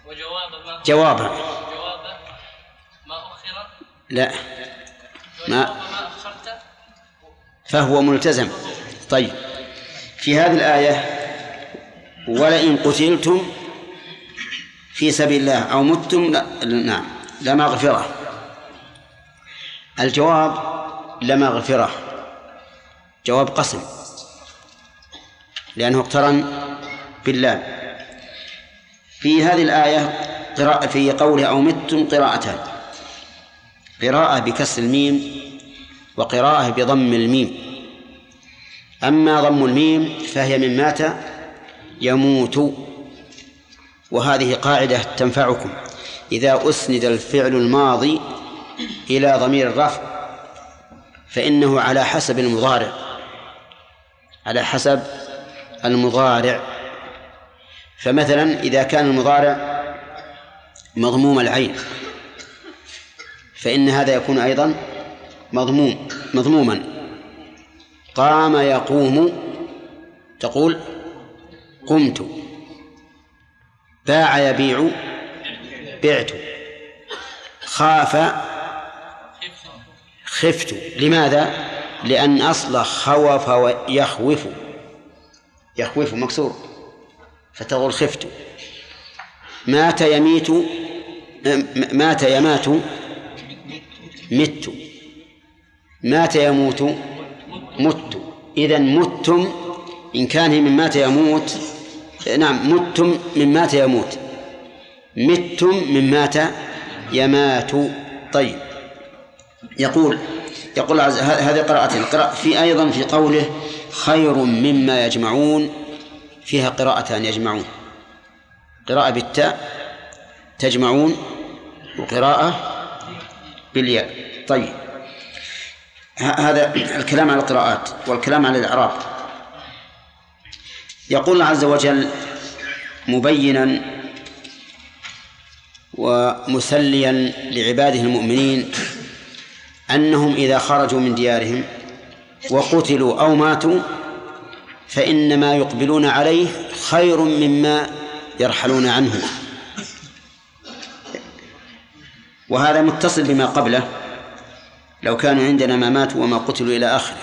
وجواب ما جوابا. جواب ما أخر لا. ما؟ ما أخرت. فهو ملتزم. طيب. في هذه الآية ولئن قتلتم في سبيل الله أو متم نعم لمغفرة الجواب لمغفرة جواب قسم لأنه اقترن بالله. في هذه الآية قراءة في قوله أو متم قراءتان. قراءة بكسر الميم وقراءة بضم الميم. أما ضم الميم فهي من مات يموت وهذه قاعدة تنفعكم. إذا أسند الفعل الماضي إلى ضمير الرفع فإنه على حسب المضارع على حسب المضارع. فمثلا إذا كان المضارع مضموم العين فإن هذا يكون أيضا مضموم مضموما. قام يقوم. تقول قمت. باع يبيع بعت. خاف خفت. لماذا؟ لأن أصل خوف ويخوف. يخوف مكسور. فتقول خفت. مات يميت مات يمات مت. مات يموت مت. إذا متم إن كان من مات يموت. نعم متم من مات يموت. متم من مات يمات. طيب. يقول يقول هذه قراءتين قراءة في أيضا في قوله خير مما يجمعون فيها قراءتان يجمعون. قراءة بالتاء تجمعون وقراءة بالياء. طيب. هذا الكلام على القراءات والكلام على الإعراب. يقول الله عز وجل مبينا ومسليا لعباده المؤمنين أنهم إذا خرجوا من ديارهم وقتلوا أو ماتوا فإن ما يقبلون عليه خير مما يرحلون عنه. وهذا متصل بما قبله لو كانوا عندنا ما ماتوا وما قتلوا إلى آخره.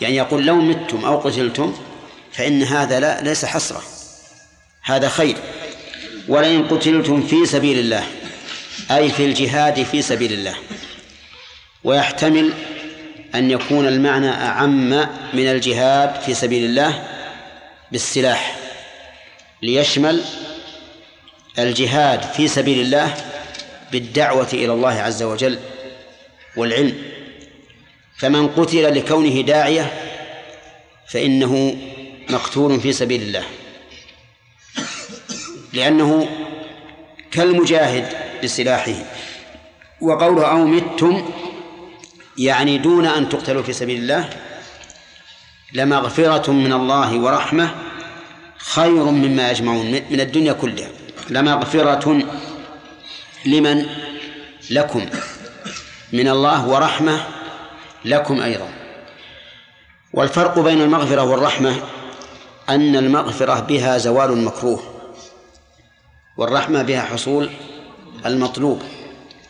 يعني يقول لو متم أو قتلتم فإن هذا لا ليس حسرة هذا خير. ولئن قتلتم في سبيل الله أي في الجهاد في سبيل الله. ويحتمل أن يكون المعنى أعم من الجهاد في سبيل الله بالسلاح. ليشمل الجهاد في سبيل الله بالدعوة إلى الله عز وجل. والعلم. فمن قتل لكونه داعية فإنه مقتول في سبيل الله. لأنه كالمجاهد بسلاحه وقوله أو متم يعني دون أن تقتلوا في سبيل الله لمغفرة من الله ورحمة خير مما يجمعون من الدنيا كلها. لمغفرة لمن؟ لكم. من الله ورحمة لكم أيضا. والفرق بين المغفرة والرحمة أن المغفرة بها زوال المكروه والرحمة بها حصول المطلوب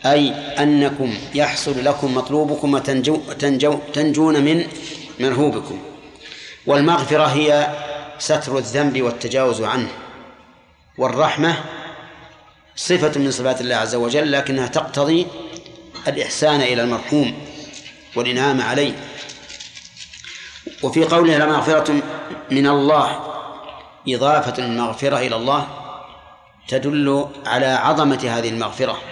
أي أنكم يحصل لكم مطلوبكم وتنجو تنجو تنجون من مرهوبكم. والمغفرة هي ستر الذنب والتجاوز عنه. والرحمة صفة من صفات الله عز وجل لكنها تقتضي الإحسان إلى المرحوم والإنعام عليه. وفي قوله لمغفرة من الله إضافة المغفرة إلى الله تدل على عظمة هذه المغفرة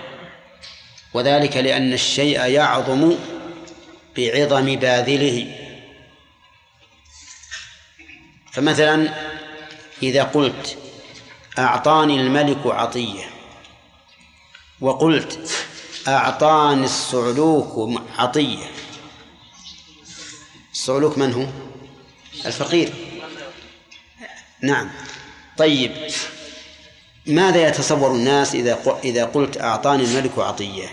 وذلك لأن الشيء يعظم بعظم باذله. فمثلا إذا قلت أعطاني الملك عطية وقلت أعطاني الصعلوك عطية. الصعلوك من هو؟ الفقير. نعم. طيب. ماذا يتصور الناس إذا إذا قلت أعطاني الملك عطية؟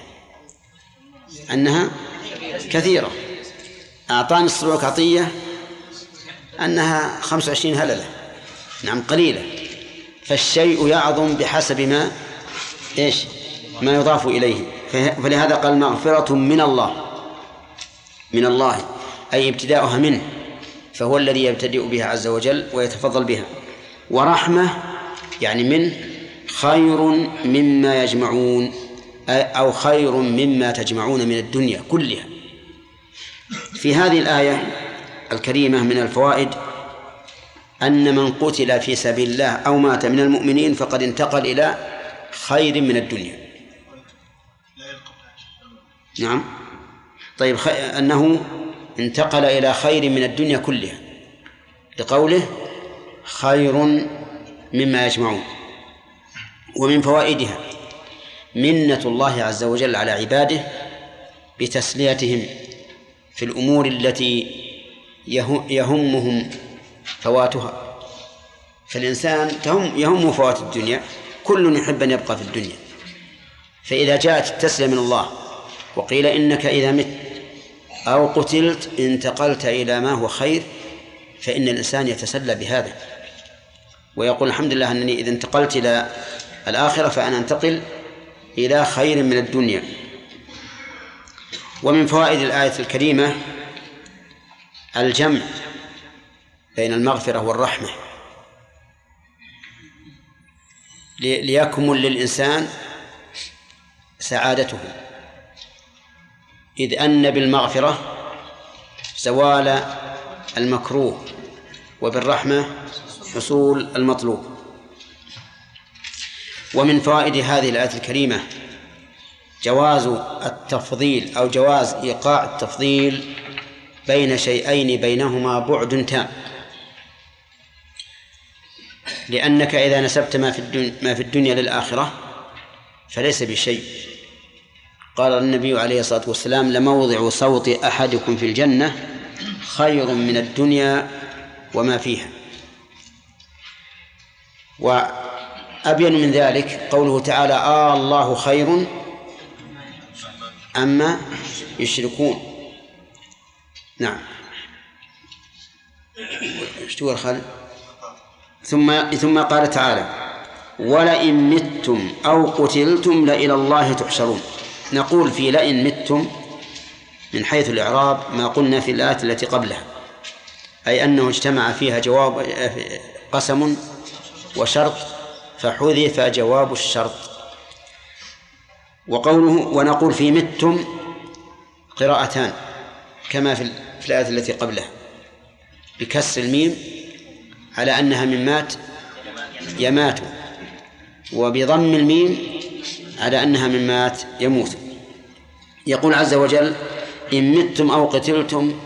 أنها كثيرة. أعطاني الصعلوك عطية أنها خمس وعشرين هللة. نعم قليلة. فالشيء يعظم بحسب ما إيش؟ ما يضاف إليه. فلهذا قال مغفرة من الله. من الله. أي ابتداؤها منه. فهو الذي يبتدئ بها عز وجل ويتفضل بها. ورحمة يعني منه خير مما يجمعون أو خير مما تجمعون من الدنيا كلها. في هذه الآية الكريمة من الفوائد أن من قتل في سبيل الله أو مات من المؤمنين فقد انتقل إلى خير من الدنيا. نعم. طيب خ... أنه انتقل إلى خير من الدنيا كلها لقوله خير مما يجمعون ومن فوائدها منة الله عز وجل على عباده بتسليتهم في الأمور التي يهمهم فواتها. فالإنسان تهم يهم فوات الدنيا كل يحب أن يبقى في الدنيا. فإذا جاءت التسلية من الله وقيل إنك إذا مت أو قتلت انتقلت إلى ما هو خير فإن الإنسان يتسلى بهذا. ويقول الحمد لله أنني إذا انتقلت إلى الآخرة فأنا أنتقل إلى خير من الدنيا. ومن فوائد الآية الكريمة الجمع بين المغفرة والرحمة. ليكمل للإنسان سعادته. إذ أن بالمغفرة زوال المكروه وبالرحمة حصول المطلوب. ومن فوائد هذه الآية الكريمة جواز التفضيل أو جواز إيقاع التفضيل بين شيئين بينهما بعد تام. لأنك إذا نسبت ما في الدنيا, للآخرة فليس بشيء. قال النبي عليه الصلاة والسلام لموضع صوت أحدكم في الجنة خير من الدنيا وما فيها. وأبين من ذلك قوله تعالى آه الله خير أما يشركون. نعم. إيش ثم ثم قال تعالى ولئن متم أو قتلتم لإلى الله تحشرون. نقول في لئن متم من حيث الإعراب ما قلنا في الآيات التي قبلها أي أنه اجتمع فيها جواب قسم وشرط فحذف جواب الشرط. وقوله ونقول في متم قراءتان كما في في الآية التي قبلها بكسر الميم على أنها من مات يمات وبضم الميم على أنها من مات يموت. يقول عز وجل إن متم أو قتلتم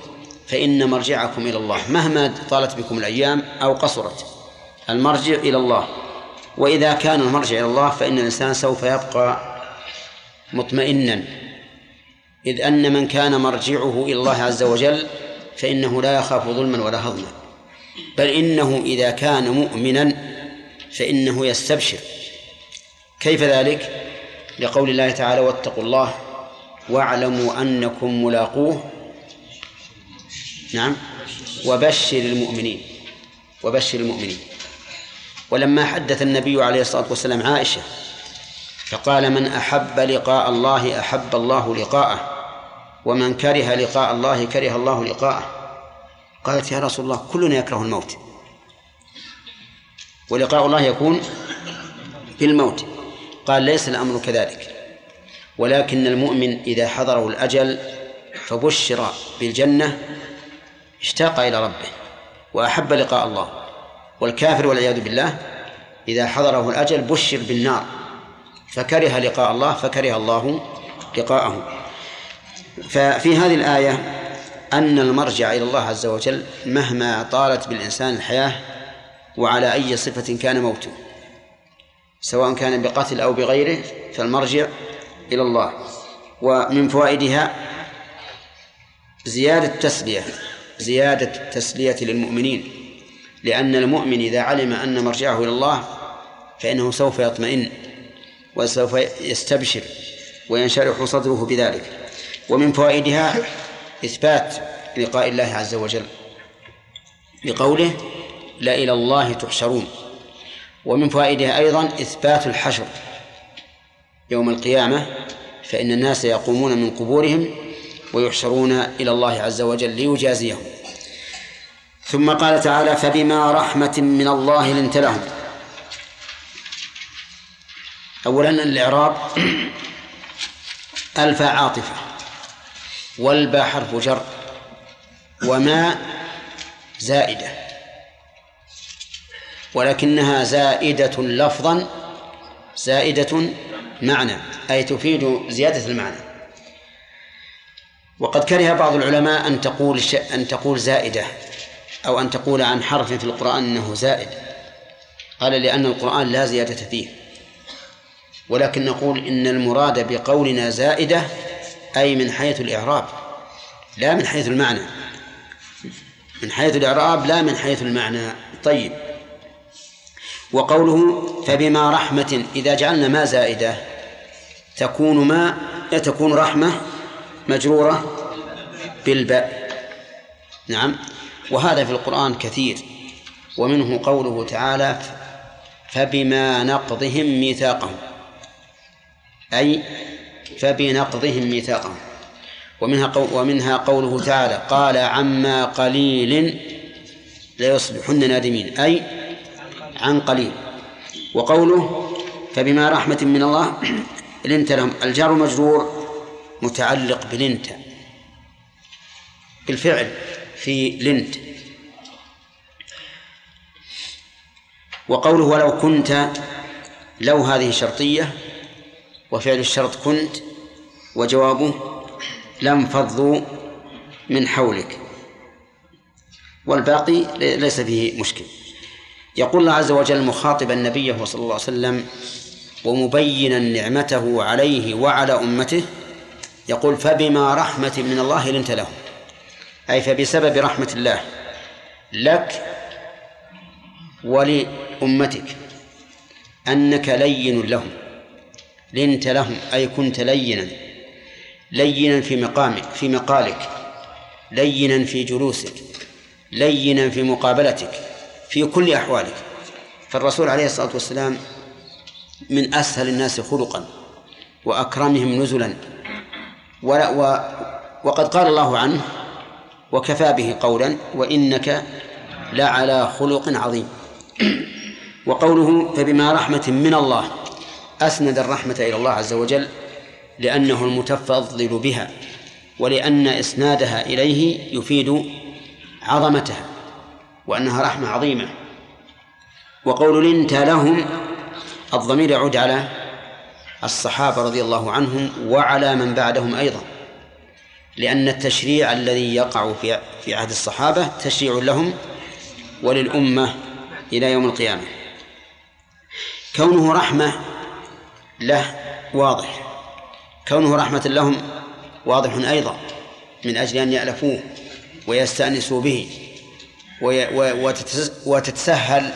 فإن مرجعكم إلى الله مهما طالت بكم الأيام أو قصرت المرجع إلى الله. وإذا كان المرجع إلى الله فإن الإنسان سوف يبقى مطمئنا. إذ أن من كان مرجعه إلى الله عز وجل فإنه لا يخاف ظلما ولا هضما. بل إنه إذا كان مؤمنا فإنه يستبشر. كيف ذلك؟ لقول الله تعالى واتقوا الله واعلموا أنكم ملاقوه. نعم. وبشر المؤمنين. وبشر المؤمنين. ولما حدث النبي عليه الصلاة والسلام عائشة فقال من أحب لقاء الله أحب الله لقاءه ومن كره لقاء الله كره الله لقاءه. قالت يا رسول الله كلنا يكره الموت. ولقاء الله يكون بالموت قال ليس الأمر كذلك. ولكن المؤمن إذا حضره الأجل فبشر بالجنة اشتاق إلى ربه وأحب لقاء الله. والكافر والعياذ بالله إذا حضره الأجل بشر بالنار فكره لقاء الله فكره الله لقاءه. ففي هذه الآية أن المرجع إلى الله عز وجل مهما طالت بالإنسان الحياة وعلى أي صفة كان موته سواء كان بقتل أو بغيره فالمرجع إلى الله. ومن فوائدها زيادة التسلية زيادة التسلية للمؤمنين. لأن المؤمن إذا علم أن مرجعه إلى الله فإنه سوف يطمئن وسوف يستبشر وينشرح صدره بذلك. ومن فوائدها إثبات لقاء الله عز وجل بقوله لا إلى الله تحشرون. ومن فوائدها أيضا إثبات الحشر. يوم القيامة فإن الناس يقومون من قبورهم ويحشرون إلى الله عز وجل ليجازيهم. ثم قال تعالى فبما رحمة من الله لنت لهم. أولا الإعراب ألفا عاطفة والبا حرف جر وما زائدة. ولكنها زائدة لفظا زائدة معنى أي تفيد زيادة المعنى. وقد كره بعض العلماء أن تقول أن تقول زائدة أو أن تقول عن حرف في القرآن أنه زائد. قال لأن القرآن لا زيادة فيه. ولكن نقول إن المراد بقولنا زائدة أي من حيث الإعراب لا من حيث المعنى. من حيث الإعراب لا من حيث المعنى. طيب. وقوله فبما رحمة إذا جعلنا ما زائدة تكون ما تكون رحمة مجرورة بالباء نعم. وهذا في القرآن كثير. ومنه قوله تعالى فبما نقضهم ميثاقهم. أي فبنقضهم ميثاقهم. ومنها ومنها قوله تعالى قال عما قليل ليصبحن نادمين. أي عن قليل. وقوله فبما رحمة من الله لنت لهم الجار مجرور متعلق بلنت بالفعل في لنت وقوله ولو كنت لو هذه شرطية وفعل الشرط كنت وجوابه لم فضوا من حولك. والباقي ليس فيه مشكل. يقول الله عز وجل مخاطبا نبيه صلى الله عليه وسلم ومبينا نعمته عليه وعلى أمته يقول فبما رحمة من الله لنت لهم. أي فبسبب رحمة الله لك ولأمتك أنك لين لهم. لنت لهم أي كنت لينا. لينا في مقامك في مقالك. لينا في جلوسك. لينا في مقابلتك. في كل أحوالك. فالرسول عليه الصلاة والسلام من أسهل الناس خلقا وأكرمهم نزلا. و وقد قال الله عنه وكفى به قولا وإنك لعلى خلق عظيم. وقوله فبما رحمة من الله أسند الرحمة إلى الله عز وجل لأنه المتفضل بها ولأن إسنادها إليه يفيد عظمتها وأنها رحمة عظيمة. وقول لنت لهم الضمير يعود على الصحابة رضي الله عنهم وعلى من بعدهم أيضا. لأن التشريع الذي يقع في في عهد الصحابة تشريع لهم وللأمة إلى يوم القيامة. كونه رحمة له واضح. كونه رحمة لهم واضح أيضا من أجل أن يألفوه ويستأنسوا به وتتسهل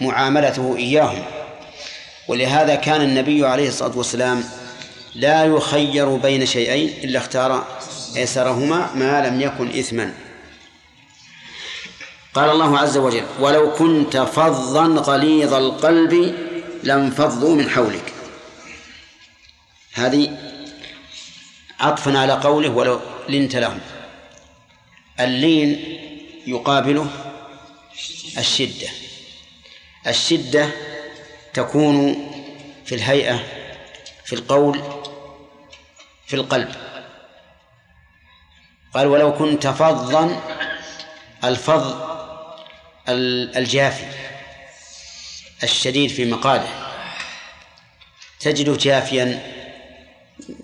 معاملته إياهم. ولهذا كان النبي عليه الصلاة والسلام لا يخير بين شيئين إلا اختار أيسرهما ما لم يكن إثما. قال الله عز وجل ولو كنت فظا غليظ القلب لانفضوا من حولك. هذه عطفا على قوله ولو لنت لهم. اللين يقابله الشدة. الشدة تكون في الهيئة في القول في القلب. قال ولو كنت فظا الفظ الجافي الشديد في مقاله تجده جافيا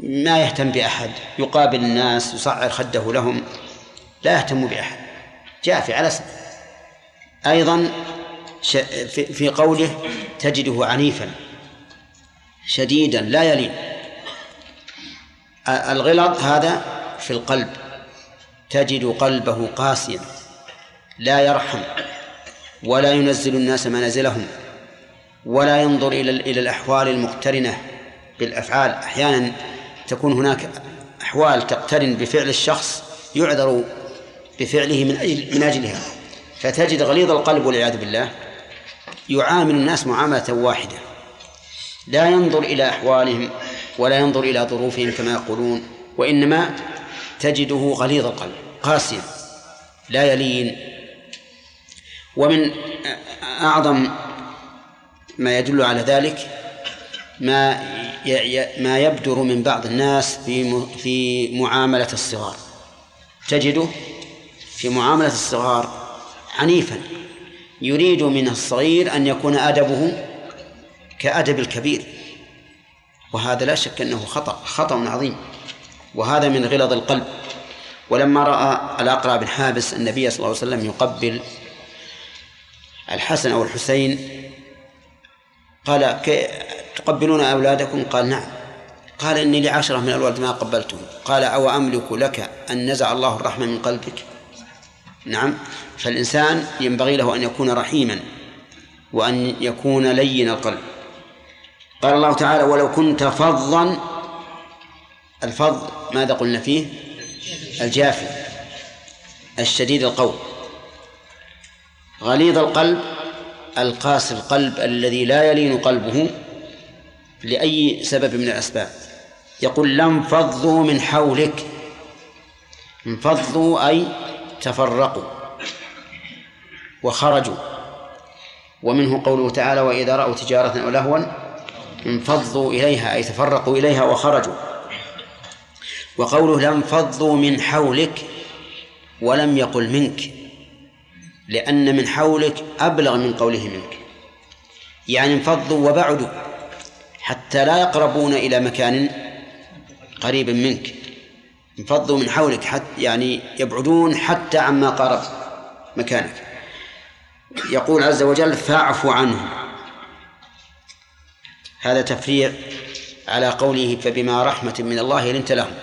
ما يهتم بأحد يقابل الناس يصعر خده لهم لا يهتم بأحد. جافي على سن أيضا في قوله تجده عنيفا شديدا لا يلين. الغلظ هذا في القلب. تجد قلبه قاسيا لا يرحم ولا ينزل الناس منازلهم ولا ينظر إلى إلى الأحوال المقترنة بالأفعال. أحيانا تكون هناك أحوال تقترن بفعل الشخص يعذر بفعله من أجل من أجلها. فتجد غليظ القلب والعياذ بالله. يعامل الناس معاملة واحدة. لا ينظر إلى أحوالهم ولا ينظر إلى ظروفهم كما يقولون وإنما تجده غليظ القلب قاسيا لا يلين. ومن أعظم ما يدل على ذلك ما ما يبدر من بعض الناس في في معاملة الصغار. تجده في معاملة الصغار عنيفا. يريد من الصغير أن يكون أدبه كأدب الكبير. وهذا لا شك أنه خطأ خطأ عظيم. وهذا من غلظ القلب. ولما رأى الأقرع بن حابس النبي صلى الله عليه وسلم يقبل الحسن أو الحسين قال تقبلون أولادكم؟ قال نعم. قال إني لعشرة من الولد ما قبلتهم. قال أو أملك لك أن نزع الله الرحمة من قلبك؟ نعم. فالإنسان ينبغي له أن يكون رحيما وأن يكون لين القلب. قال الله تعالى ولو كنت فظا الفظ ماذا قلنا فيه؟ الجافي الشديد القول. غليظ القلب القاسي القلب الذي لا يلين قلبه لأي سبب من الأسباب. يقول لانفضوا من حولك انفضوا أي تفرقوا. وخرجوا. ومنه قوله تعالى وإذا رأوا تجارة أو لهوا انفضوا إليها أي تفرقوا إليها وخرجوا. وقوله لانفضوا من حولك ولم يقل منك لأن من حولك أبلغ من قوله منك. يعني انفضوا وبعدوا حتى لا يقربون إلى مكان قريب منك. انفضوا من حولك حتى يعني يبعدون حتى عما قارب مكانك. يقول عز وجل فاعف عنهم هذا تفريع على قوله فبما رحمة من الله لنت لهم.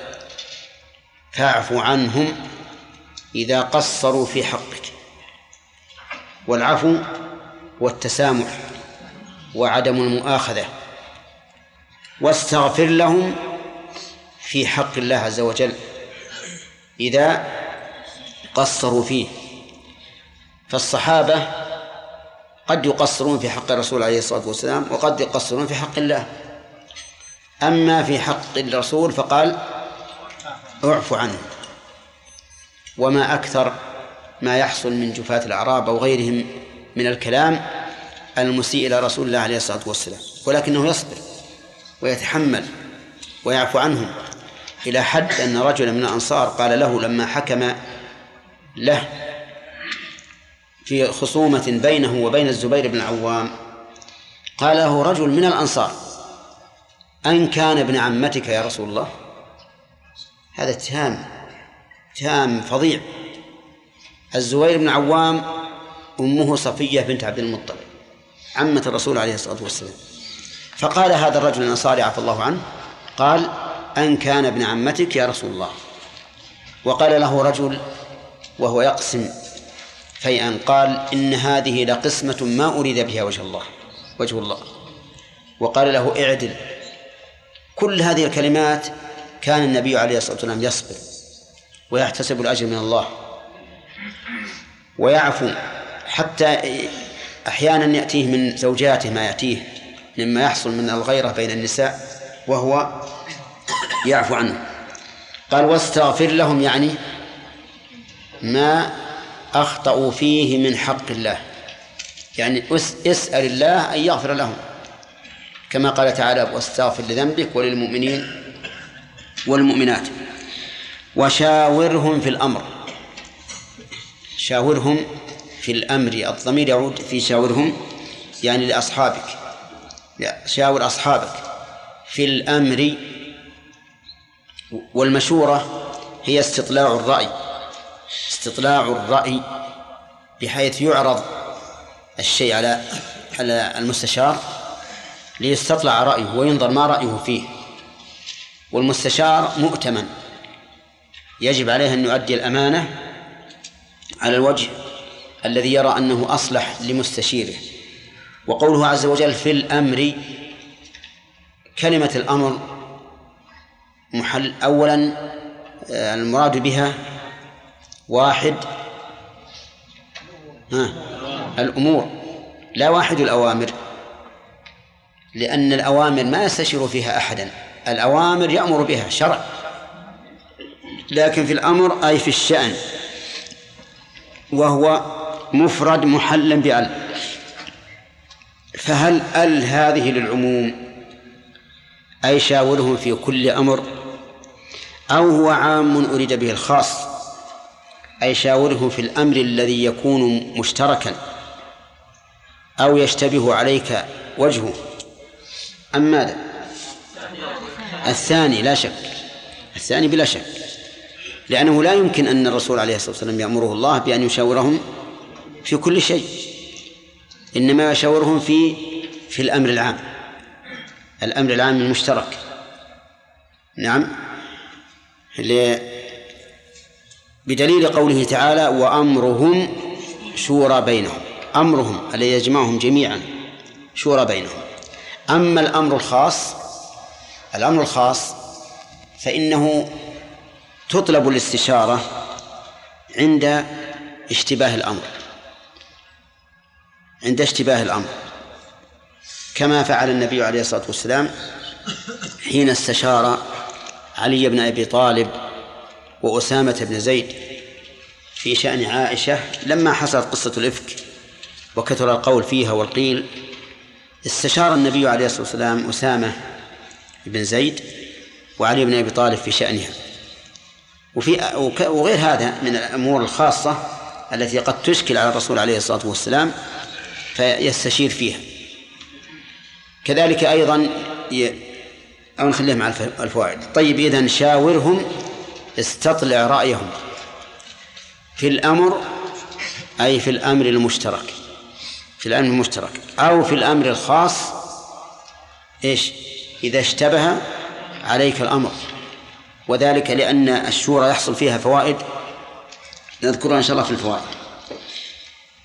فاعف عنهم إذا قصروا في حقك. والعفو والتسامح وعدم المؤاخذة. واستغفر لهم في حق الله عز وجل إذا قصروا فيه. فالصحابة قد يقصرون في حق الرسول عليه الصلاة والسلام وقد يقصرون في حق الله. أما في حق الرسول فقال اعف عنه. وما أكثر ما يحصل من جفاة الأعراب أو غيرهم من الكلام المسيء إلى رسول الله عليه الصلاة والسلام ولكنه يصبر ويتحمل ويعفو عنهم إلى حد أن رجلا من الأنصار قال له لما حكم له في خصومة بينه وبين الزبير بن العوام. قال له رجل من الأنصار أن كان ابن عمتك يا رسول الله؟ هذا اتهام اتهام فظيع. الزبير بن عوام أمه صفية بنت عبد المطلب عمة الرسول عليه الصلاة والسلام. فقال هذا الرجل الأنصاري عفى الله عنه قال أن كان ابن عمتك يا رسول الله. وقال له رجل وهو يقسم فيئا قال إن هذه لقسمة ما أريد بها وجه الله وجه الله. وقال له اعدل. كل هذه الكلمات كان النبي عليه الصلاة والسلام يصبر ويحتسب الأجر من الله. ويعفو حتى أحيانا يأتيه من زوجاته ما يأتيه مما يحصل من الغيرة بين النساء وهو يعفو عنه. قال واستغفر لهم يعني ما أخطأوا فيه من حق الله. يعني اسأل الله أن يغفر لهم. كما قال تعالى واستغفر لذنبك وللمؤمنين والمؤمنات. وشاورهم في الأمر. شاورهم في الأمر الضمير يعود في شاورهم يعني لأصحابك. شاور أصحابك في الأمر والمشورة هي استطلاع الرأي. استطلاع الرأي بحيث يعرض الشيء على على المستشار ليستطلع رأيه وينظر ما رأيه فيه. والمستشار مؤتمن. يجب عليه أن يؤدي الأمانة على الوجه الذي يرى أنه أصلح لمستشيره. وقوله عز وجل في الأمر كلمة الأمر محل أولا آه، المراد بها واحد. ها. الأمور. لا واحد الأوامر. لأن الأوامر ما يستشير فيها أحدا. الأوامر يأمر بها شرع. لكن في الأمر أي في الشأن وهو مفرد محلا بأل. فهل أل هذه للعموم أي شاورهم في كل أمر أو هو عام أريد به الخاص؟ أي شاورهم في الأمر الذي يكون مشتركا أو يشتبه عليك وجهه. أم ماذا الثاني لا شك. الثاني بلا شك. لأنه لا يمكن أن الرسول عليه الصلاة والسلام يأمره الله بأن يشاورهم في كل شيء إنما يشاورهم في في الأمر العام. الأمر العام المشترك. نعم. بدليل قوله تعالى وأمرهم شورى بينهم. أمرهم الذي يجمعهم جميعا شورى بينهم. أما الأمر الخاص الأمر الخاص فإنه تطلب الاستشارة عند اشتباه الأمر. عند اشتباه الأمر. كما فعل النبي عليه الصلاة والسلام حين استشار علي بن أبي طالب وأسامة بن زيد في شأن عائشة لما حصلت قصة الإفك وكثر القول فيها والقيل استشار النبي عليه الصلاة والسلام أسامة بن زيد وعلي بن أبي طالب في شأنها. وفي وغير هذا من الأمور الخاصة التي قد تشكل على الرسول عليه الصلاة والسلام فيستشير فيها. كذلك أيضا ي... أو نخليه مع الفوائد. طيب إذا شاورهم استطلع رأيهم في الأمر أي في الأمر المشترك في الأمر المشترك أو في الأمر الخاص إيش؟ إذا اشتبه عليك الأمر. وذلك لأن الشورى يحصل فيها فوائد نذكرها إن شاء الله في الفوائد.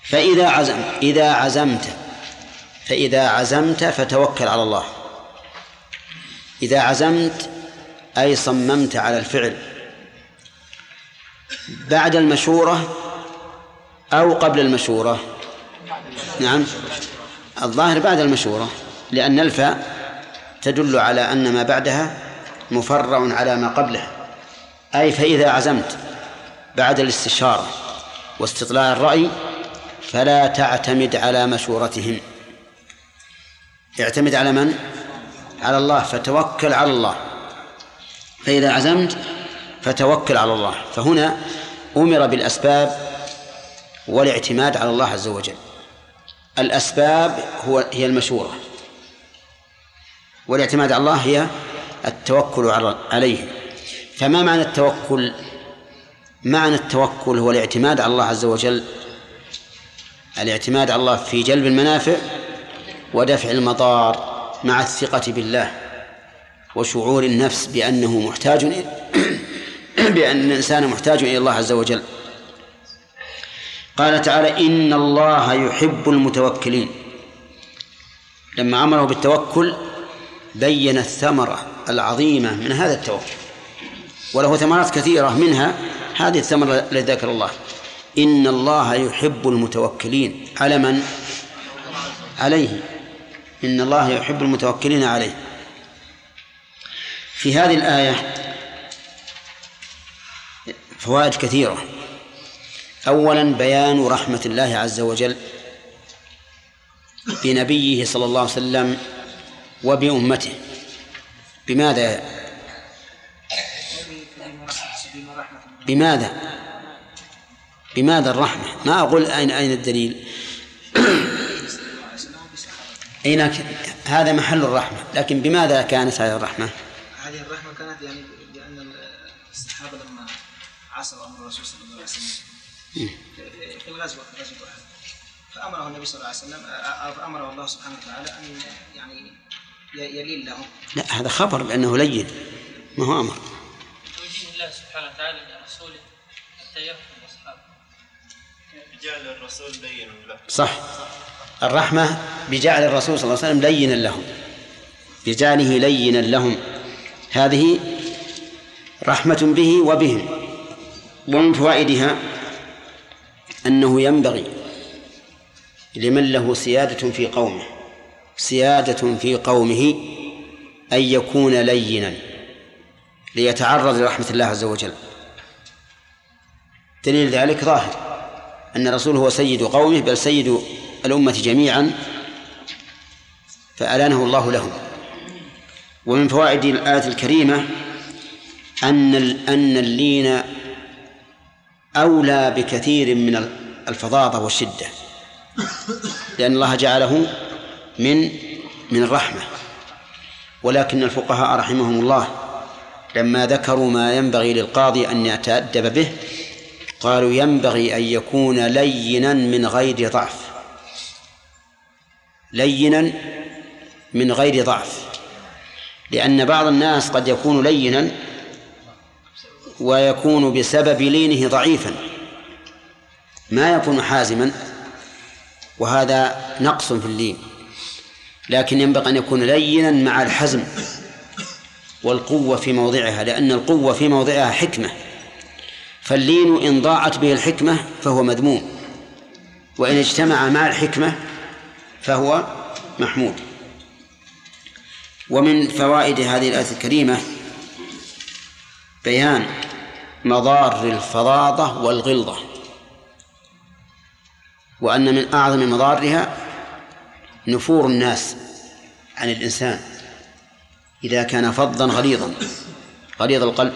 فإذا عزم إذا عزمت فإذا عزمت فتوكل على الله. إذا عزمت أي صممت على الفعل. بعد المشورة أو قبل المشورة؟ نعم. الظاهر بعد المشورة لأن الفاء تدل على أن ما بعدها مفرع على ما قبله أي فإذا عزمت بعد الاستشارة واستطلاع الرأي فلا تعتمد على مشورتهم اعتمد على من؟ على الله فتوكل على الله. فإذا عزمت فتوكل على الله. فهنا أمر بالأسباب والاعتماد على الله عز وجل. الأسباب هو هي المشورة. والاعتماد على الله هي التوكل عليه. فما معنى التوكل؟ معنى التوكل هو الاعتماد على الله عز وجل. الاعتماد على الله في جلب المنافع ودفع المضار مع الثقة بالله وشعور النفس بأنه محتاج بأن الإنسان محتاج إلى الله عز وجل. قال تعالى إن الله يحب المتوكلين. لما أمره بالتوكل بين الثمرة العظيمة من هذا التوكل وله ثمرات كثيرة منها هذه الثمرة التي ذكر الله. إن الله يحب المتوكلين. على من؟ عليه. إن الله يحب المتوكلين عليه. في هذه الآية فوائد كثيرة. أولا بيان رحمة الله عز وجل بنبيه صلى الله عليه وسلم وبأمته. بماذا؟ بماذا؟ بماذا الرحمة؟ ما أقول أين أين الدليل. أين هذا محل الرحمة. لكن بماذا كانت هذه الرحمة؟ هذه الرحمة كانت يعني لأن الصحابة لما عاصروا أمر الرسول صلى الله عليه وسلم. في الغزوة في غزوة أحد. فأمره النبي صلى الله عليه وسلم أمره الله سبحانه وتعالى أن يعني يلين لهم لا هذا خبر بأنه لين ما هو أمر. توجيه الله سبحانه وتعالى لرسوله حتى يفهم أصحابه. جعل الرسول لين له. صح. الرحمة بجعل الرسول صلى الله عليه وسلم لينا لهم بجعله لينا لهم. هذه رحمة به وبهم. ومن فوائدها أنه ينبغي لمن له سيادة في قومه سيادة في قومه أن يكون لينا ليتعرض لرحمة الله عز وجل. دليل ذلك ظاهر أن الرسول هو سيد قومه بل سيد الأمة جميعا فألانه الله لهم. ومن فوائد الآية الكريمة أن أن اللين أولى بكثير من الفظاظة والشدة. لأن الله جعله من من الرحمة ولكن الفقهاء رحمهم الله لما ذكروا ما ينبغي للقاضي أن يتأدب به قالوا ينبغي أن يكون لينا من غير ضعف. لينا من غير ضعف. لأن بعض الناس قد يكون لينا ويكون بسبب لينه ضعيفا. ما يكون حازما وهذا نقص في اللين. لكن ينبغي أن يكون لينا مع الحزم والقوة في موضعها لأن القوة في موضعها حكمة. فاللين إن ضاعت به الحكمة فهو مذموم وإن اجتمع مع الحكمة فهو محمود. ومن فوائد هذه الآية الكريمة بيان مضار الفظاظة والغلظة وأن من أعظم مضارها نفور الناس عن الإنسان إذا كان فظا غليظا غليظ القلب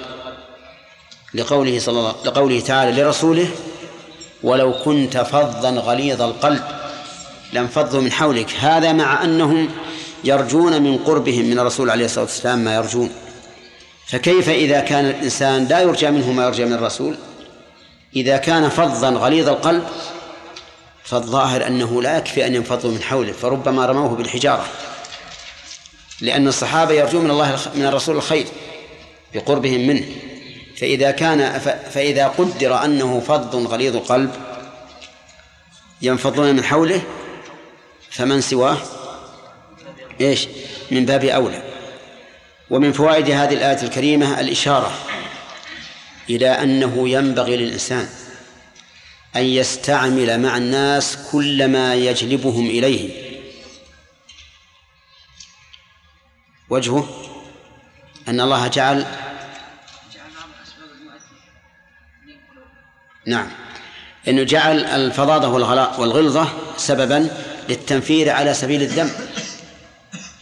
لقوله صلى الله لقوله تعالى لرسوله ولو كنت فظا غليظ القلب لانفضوا من حولك. هذا مع أنهم يرجون من قربهم من الرسول عليه الصلاة والسلام ما يرجون. فكيف إذا كان الإنسان لا يرجى منه ما يرجى من الرسول؟ إذا كان فظا غليظ القلب فالظاهر أنه لا يكفي أن ينفضوا من حوله فربما رموه بالحجارة. لأن الصحابة يرجون من الله من الرسول الخير بقربهم منه. فإذا كان فإذا قدر أنه فظ غليظ القلب ينفضون من حوله فمن سواه؟ إيش؟ من باب أولى. ومن فوائد هذه الآية الكريمة الإشارة إلى أنه ينبغي للإنسان أن يستعمل مع الناس كل ما يجلبهم إليه. وجهه أن الله جعل نعم أنه جعل الفظاظة والغلظة سببا للتنفير على سبيل الذم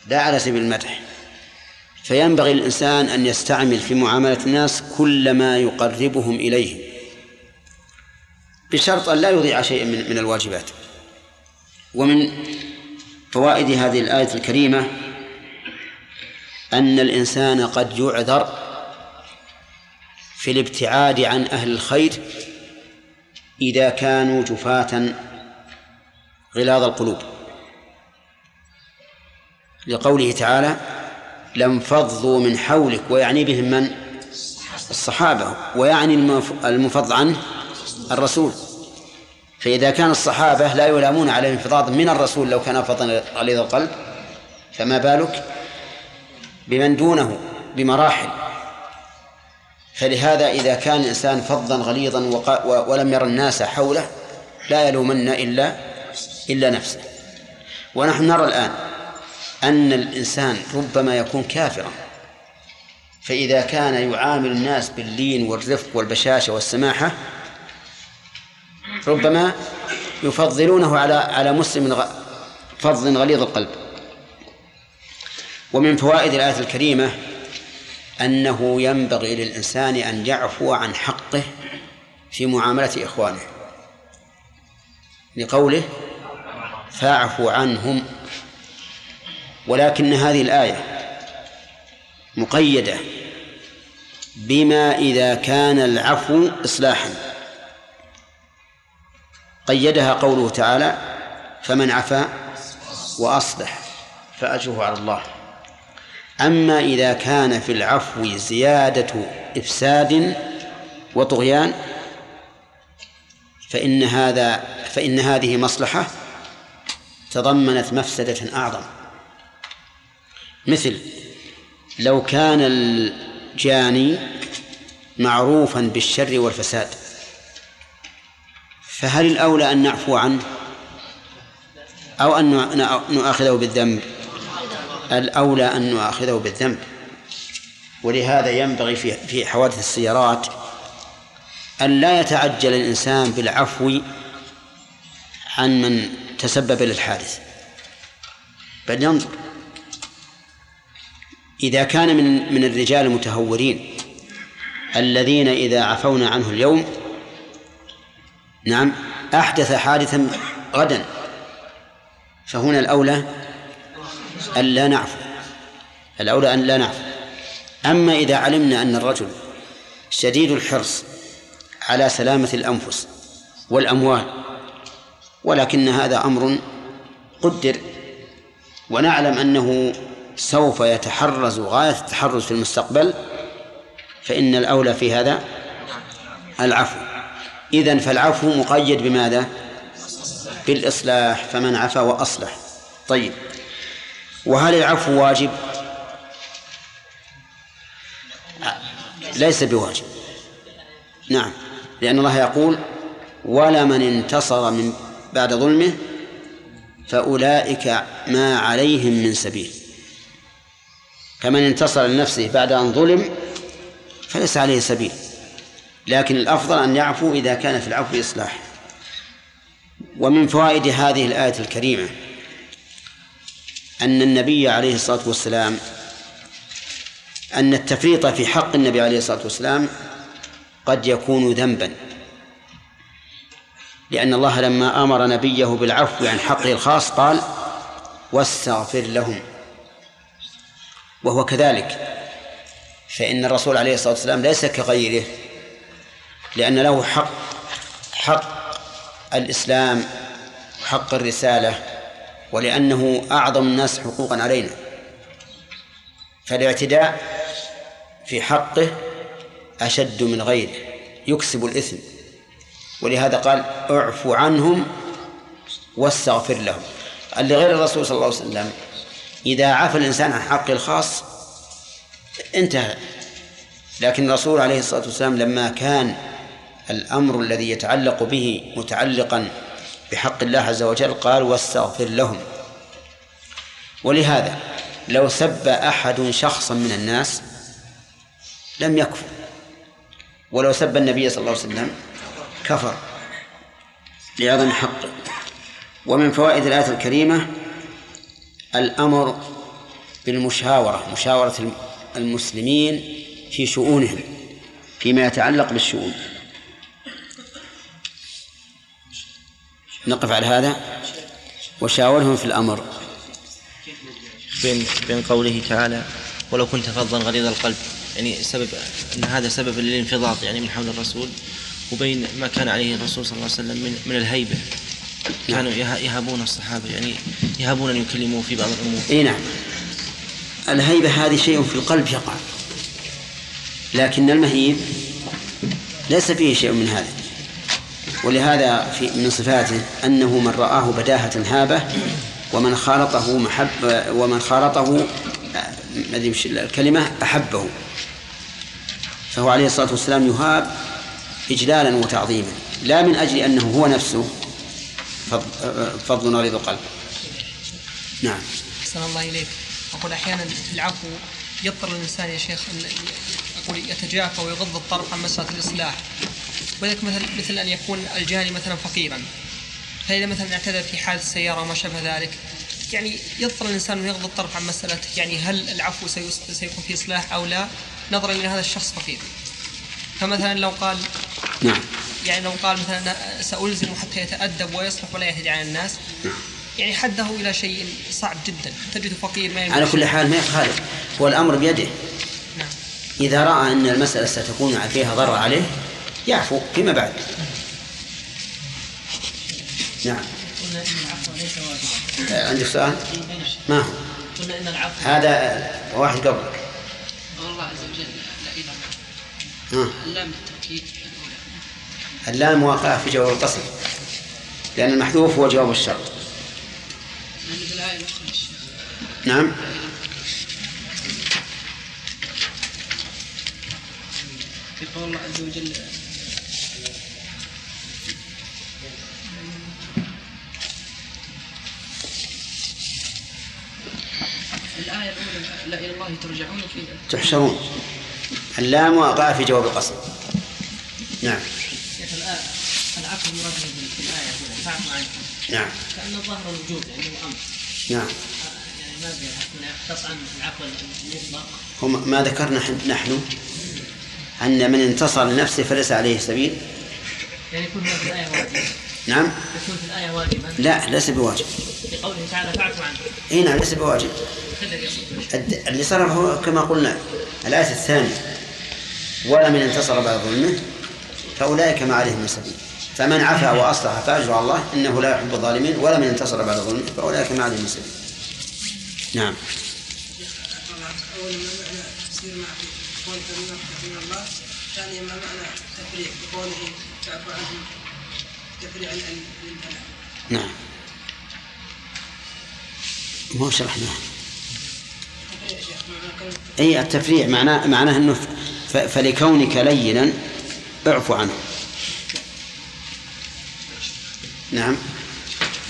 لا على سبيل المدح. فينبغي للإنسان أن يستعمل في معاملة الناس كل ما يقربهم إليه بشرط أن لا يضيع شيئا من من الواجبات. ومن فوائد هذه الآية الكريمة أن الإنسان قد يعذر في الابتعاد عن أهل الخير إذا كانوا جفاة غلاظ القلوب. لقوله تعالى لانفضوا من حولك ويعني بهم من؟ الصحابة. ويعني المفض عنه الرسول. فإذا كان الصحابة لا يلامون على الانفضاض من الرسول لو كان فضلا غليظ القلب فما بالك بمن دونه بمراحل؟ فلهذا إذا كان الإنسان فظا غليظا ولم ير الناس حوله لا يلومن إلا إلا نفسه. ونحن نرى الآن أن الإنسان ربما يكون كافرا. فإذا كان يعامل الناس باللين والرفق والبشاشة والسماحة ربما يفضلونه على على مسلم فظ غليظ القلب. ومن فوائد الآية الكريمة أنه ينبغي للإنسان أن يعفو عن حقه في معاملة إخوانه لقوله فاعفوا عنهم ولكن هذه الآية مقيدة بما إذا كان العفو إصلاحا. قيدها قوله تعالى فمن عفا وأصلح فأجره على الله. أما إذا كان في العفو زيادة إفساد وطغيان فإن هذا فإن هذه مصلحة تضمنت مفسدة أعظم. مثل لو كان الجاني معروفا بالشر والفساد فهل الأولى أن نعفو عنه أو أن نؤاخذه بالذنب؟ الأولى أن نؤاخذه بالذنب. ولهذا ينبغي في حوادث السيارات أن لا يتعجل الإنسان بالعفو عن من تسبب للحادث. بل ينظر إذا كان من من الرجال المتهورين الذين إذا عفونا عنه اليوم نعم أحدث حادثا غدا فهنا الأولى أن لا نعفو الأولى أن لا نعفو. أما إذا علمنا أن الرجل شديد الحرص على سلامة الأنفس والأموال ولكن هذا أمر قدر ونعلم أنه سوف يتحرز غاية التحرز في المستقبل فإن الأولى في هذا العفو. إذن فالعفو مقيد بماذا؟ بالإصلاح فمن عفا وأصلح. طيب. وهل العفو واجب؟ ليس بواجب. نعم. لأن الله يقول ولمن انتصر من بعد ظلمه فأولئك ما عليهم من سبيل. فمن انتصر لنفسه بعد أن ظلم فليس عليه سبيل. لكن الأفضل أن يعفو إذا كان في العفو إصلاح. ومن فوائد هذه الآية الكريمة أن النبي عليه الصلاة والسلام أن التفريط في حق النبي عليه الصلاة والسلام قد يكون ذنبا. لأن الله لما أمر نبيه بالعفو عن حقه الخاص قال واستغفر لهم. وهو كذلك. فإن الرسول عليه الصلاة والسلام ليس كغيره لأن له حق حق الإسلام وحق الرسالة ولأنه أعظم الناس حقوقا علينا. فالاعتداء في حقه أشد من غيره يكسب الإثم. ولهذا قال اعفو عنهم واستغفر لهم. اللي غير الرسول صلى الله عليه وسلم إذا عفى الإنسان عن حقه الخاص انتهى. لكن الرسول عليه الصلاة والسلام لما كان الأمر الذي يتعلق به متعلقا بحق الله عز وجل قال واستغفر لهم. ولهذا لو سب أحد شخصا من الناس لم يكفر. ولو سب النبي صلى الله عليه وسلم كفر لعظم حقه. ومن فوائد الآية الكريمة الأمر بالمشاورة مشاورة المسلمين في شؤونهم فيما يتعلق بالشؤون. نقف على هذا. وشاورهم في الأمر. بين بين قوله تعالى ولو كنت فظا غليظ القلب. يعني سبب إن هذا سبب للانفضاض يعني من حول الرسول وبين ما كان عليه الرسول صلى الله عليه وسلم من من الهيبة. كانوا يهابون الصحابة يعني يهابون أن يكلموه في بعض الأمور. إي نعم. الهيبة هذه شيء في القلب يقع. لكن المهيب ليس فيه شيء من هذا. ولهذا في من صفاته أنه من رآه بداهة هابة ومن خالطه محب ومن خالطه الكلمة أحبه. فهو عليه الصلاة والسلام يهاب إجلالا وتعظيما. لا من أجل أنه هو نفسه فضل غليظ القلب نعم. أحسن الله إليك. أقول أحيانا في العفو يضطر الإنسان يا شيخ أن أقول يتجافى ويغض الطرف عن مسألة الإصلاح. وذلك مثل مثل أن يكون الجاني مثلا فقيرا. فإذا مثلا اعتدى في حادث السيارة وما شابه ذلك؟ يعني يضطر الإنسان أن يغض الطرف عن مسألة يعني هل العفو سيكون في إصلاح أو لا؟ نظرا إلى هذا الشخص فقير. فمثلا لو قال نعم. يعني لو قال مثلا سألزمه حتى يتأدب ويصلح ولا يهدي على الناس نعم يعني حده إلى شيء صعب جدا. تجده فقير ما على كل حال ما يخالف. هو الأمر بيده. نعم. إذا رأى أن المسألة ستكون فيها ضرر عليه يعفو فيما بعد. نعم. عندك سؤال؟ ما هو؟ هذا واحد قبلك. الله عز وجل لا إله اللام للتأكيد اللام واقعة في جواب القسم لأن المحذوف هو جواب الشرط. نعم. في قول الله عز وجل الآية الأولى لا إلى الله ترجعون في تحشرون اللام واقع في جواب القسم نعم. شيخ العفو المراد في الآية هنا نعم. كأن الظاهر الوجوب يعني هو أمر. نعم. يعني ما يختص عن العفو المطلق. هو ما ذكرنا نحن أن من انتصر لنفسه فليس عليه سبيل؟ يعني يكون في الآية واجبا نعم. يكون في الآية واجبا لا ليس بواجب. في قوله تعالى فاعفوا عنهم إي نعم ليس بواجب. اللي هو كما قلنا الآية الثانية. ولمن انتصر بعد ظلمه. فأولئك ما عليهم من سبيل. فمن عفا وأصلح فأجر على الله إنه لا يحب الظالمين ولمن انتصر بعد ظلمه فأولئك ما عليهم من سبيل. نعم. ثانيا ما معنى التفريع بقوله تعفو عنهم تفريع عن الامتناع نعم ما شرحناه أي التفريع معناه معناه أنه ف- فلكونك لينا اعفو عنه. نعم.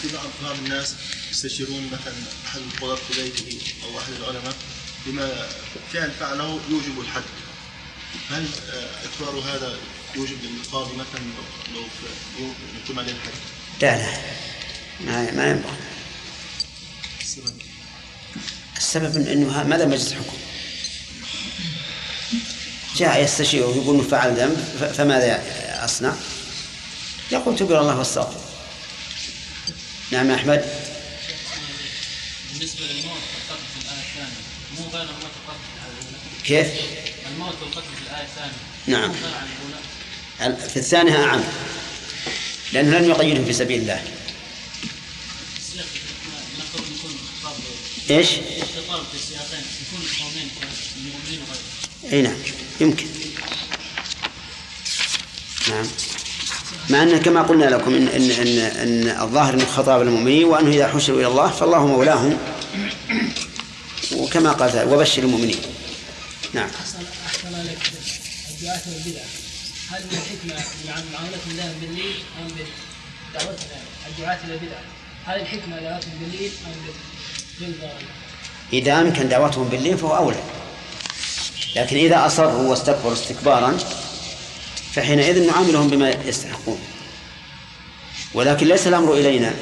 في بعض بعض الناس يستشيرون مثلا أحد القضاة في بيته أو أحد العلماء بما فعل فعله يوجب الحد. هل آه، اكرار هذا يوجب للقاضي مثلا لو لو يقيم عليه الحد؟ لا لا. ما ما ينبغي. السبب. السبب إنه ماذا مجلس حكم. جاء يستشير ويقول فعل ذنب فماذا أصنع؟ يقول تبر الله واستغفر نعم يا أحمد. بالنسبة للموت والقتل في الآية الثانية مو غير الموت والقتل في الآية الأولى كيف؟ الموت والقتل في الآية الثانية. نعم. في الثانية أعم. لأنه لم يقيده في سبيل الله. وغيرهم أي نعم. يمكن. نعم. مع أن كما قلنا لكم إن إن إن, إن الظاهر أنه خطاب المؤمنين وأنه إذا حشروا إلى الله فالله مولاهم. وكما قال وبشر المؤمنين. نعم. أحسن أحسن عليك الدعاة والبدعة هل من الحكمة مع معاملتهم لهم بالليل أم بدعوتهم الدعاة إلى البدعة هل الحكمة دعوتهم بالليل أم بالظاهر؟ إذا أمكن دعوتهم بالليل فهو أولى. لكن إذا أصروا واستكبروا استكبارا فحينئذ نعاملهم بما يستحقون. ولكن ليس الأمر إلينا.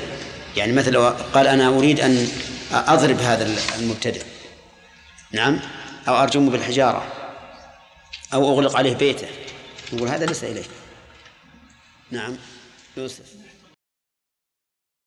يعني مثلا قال أنا أريد أن أضرب هذا المبتدئ. نعم؟ أو أرجمه بالحجارة. أو أغلق عليه بيته. نقول هذا ليس إليك. نعم يوسف.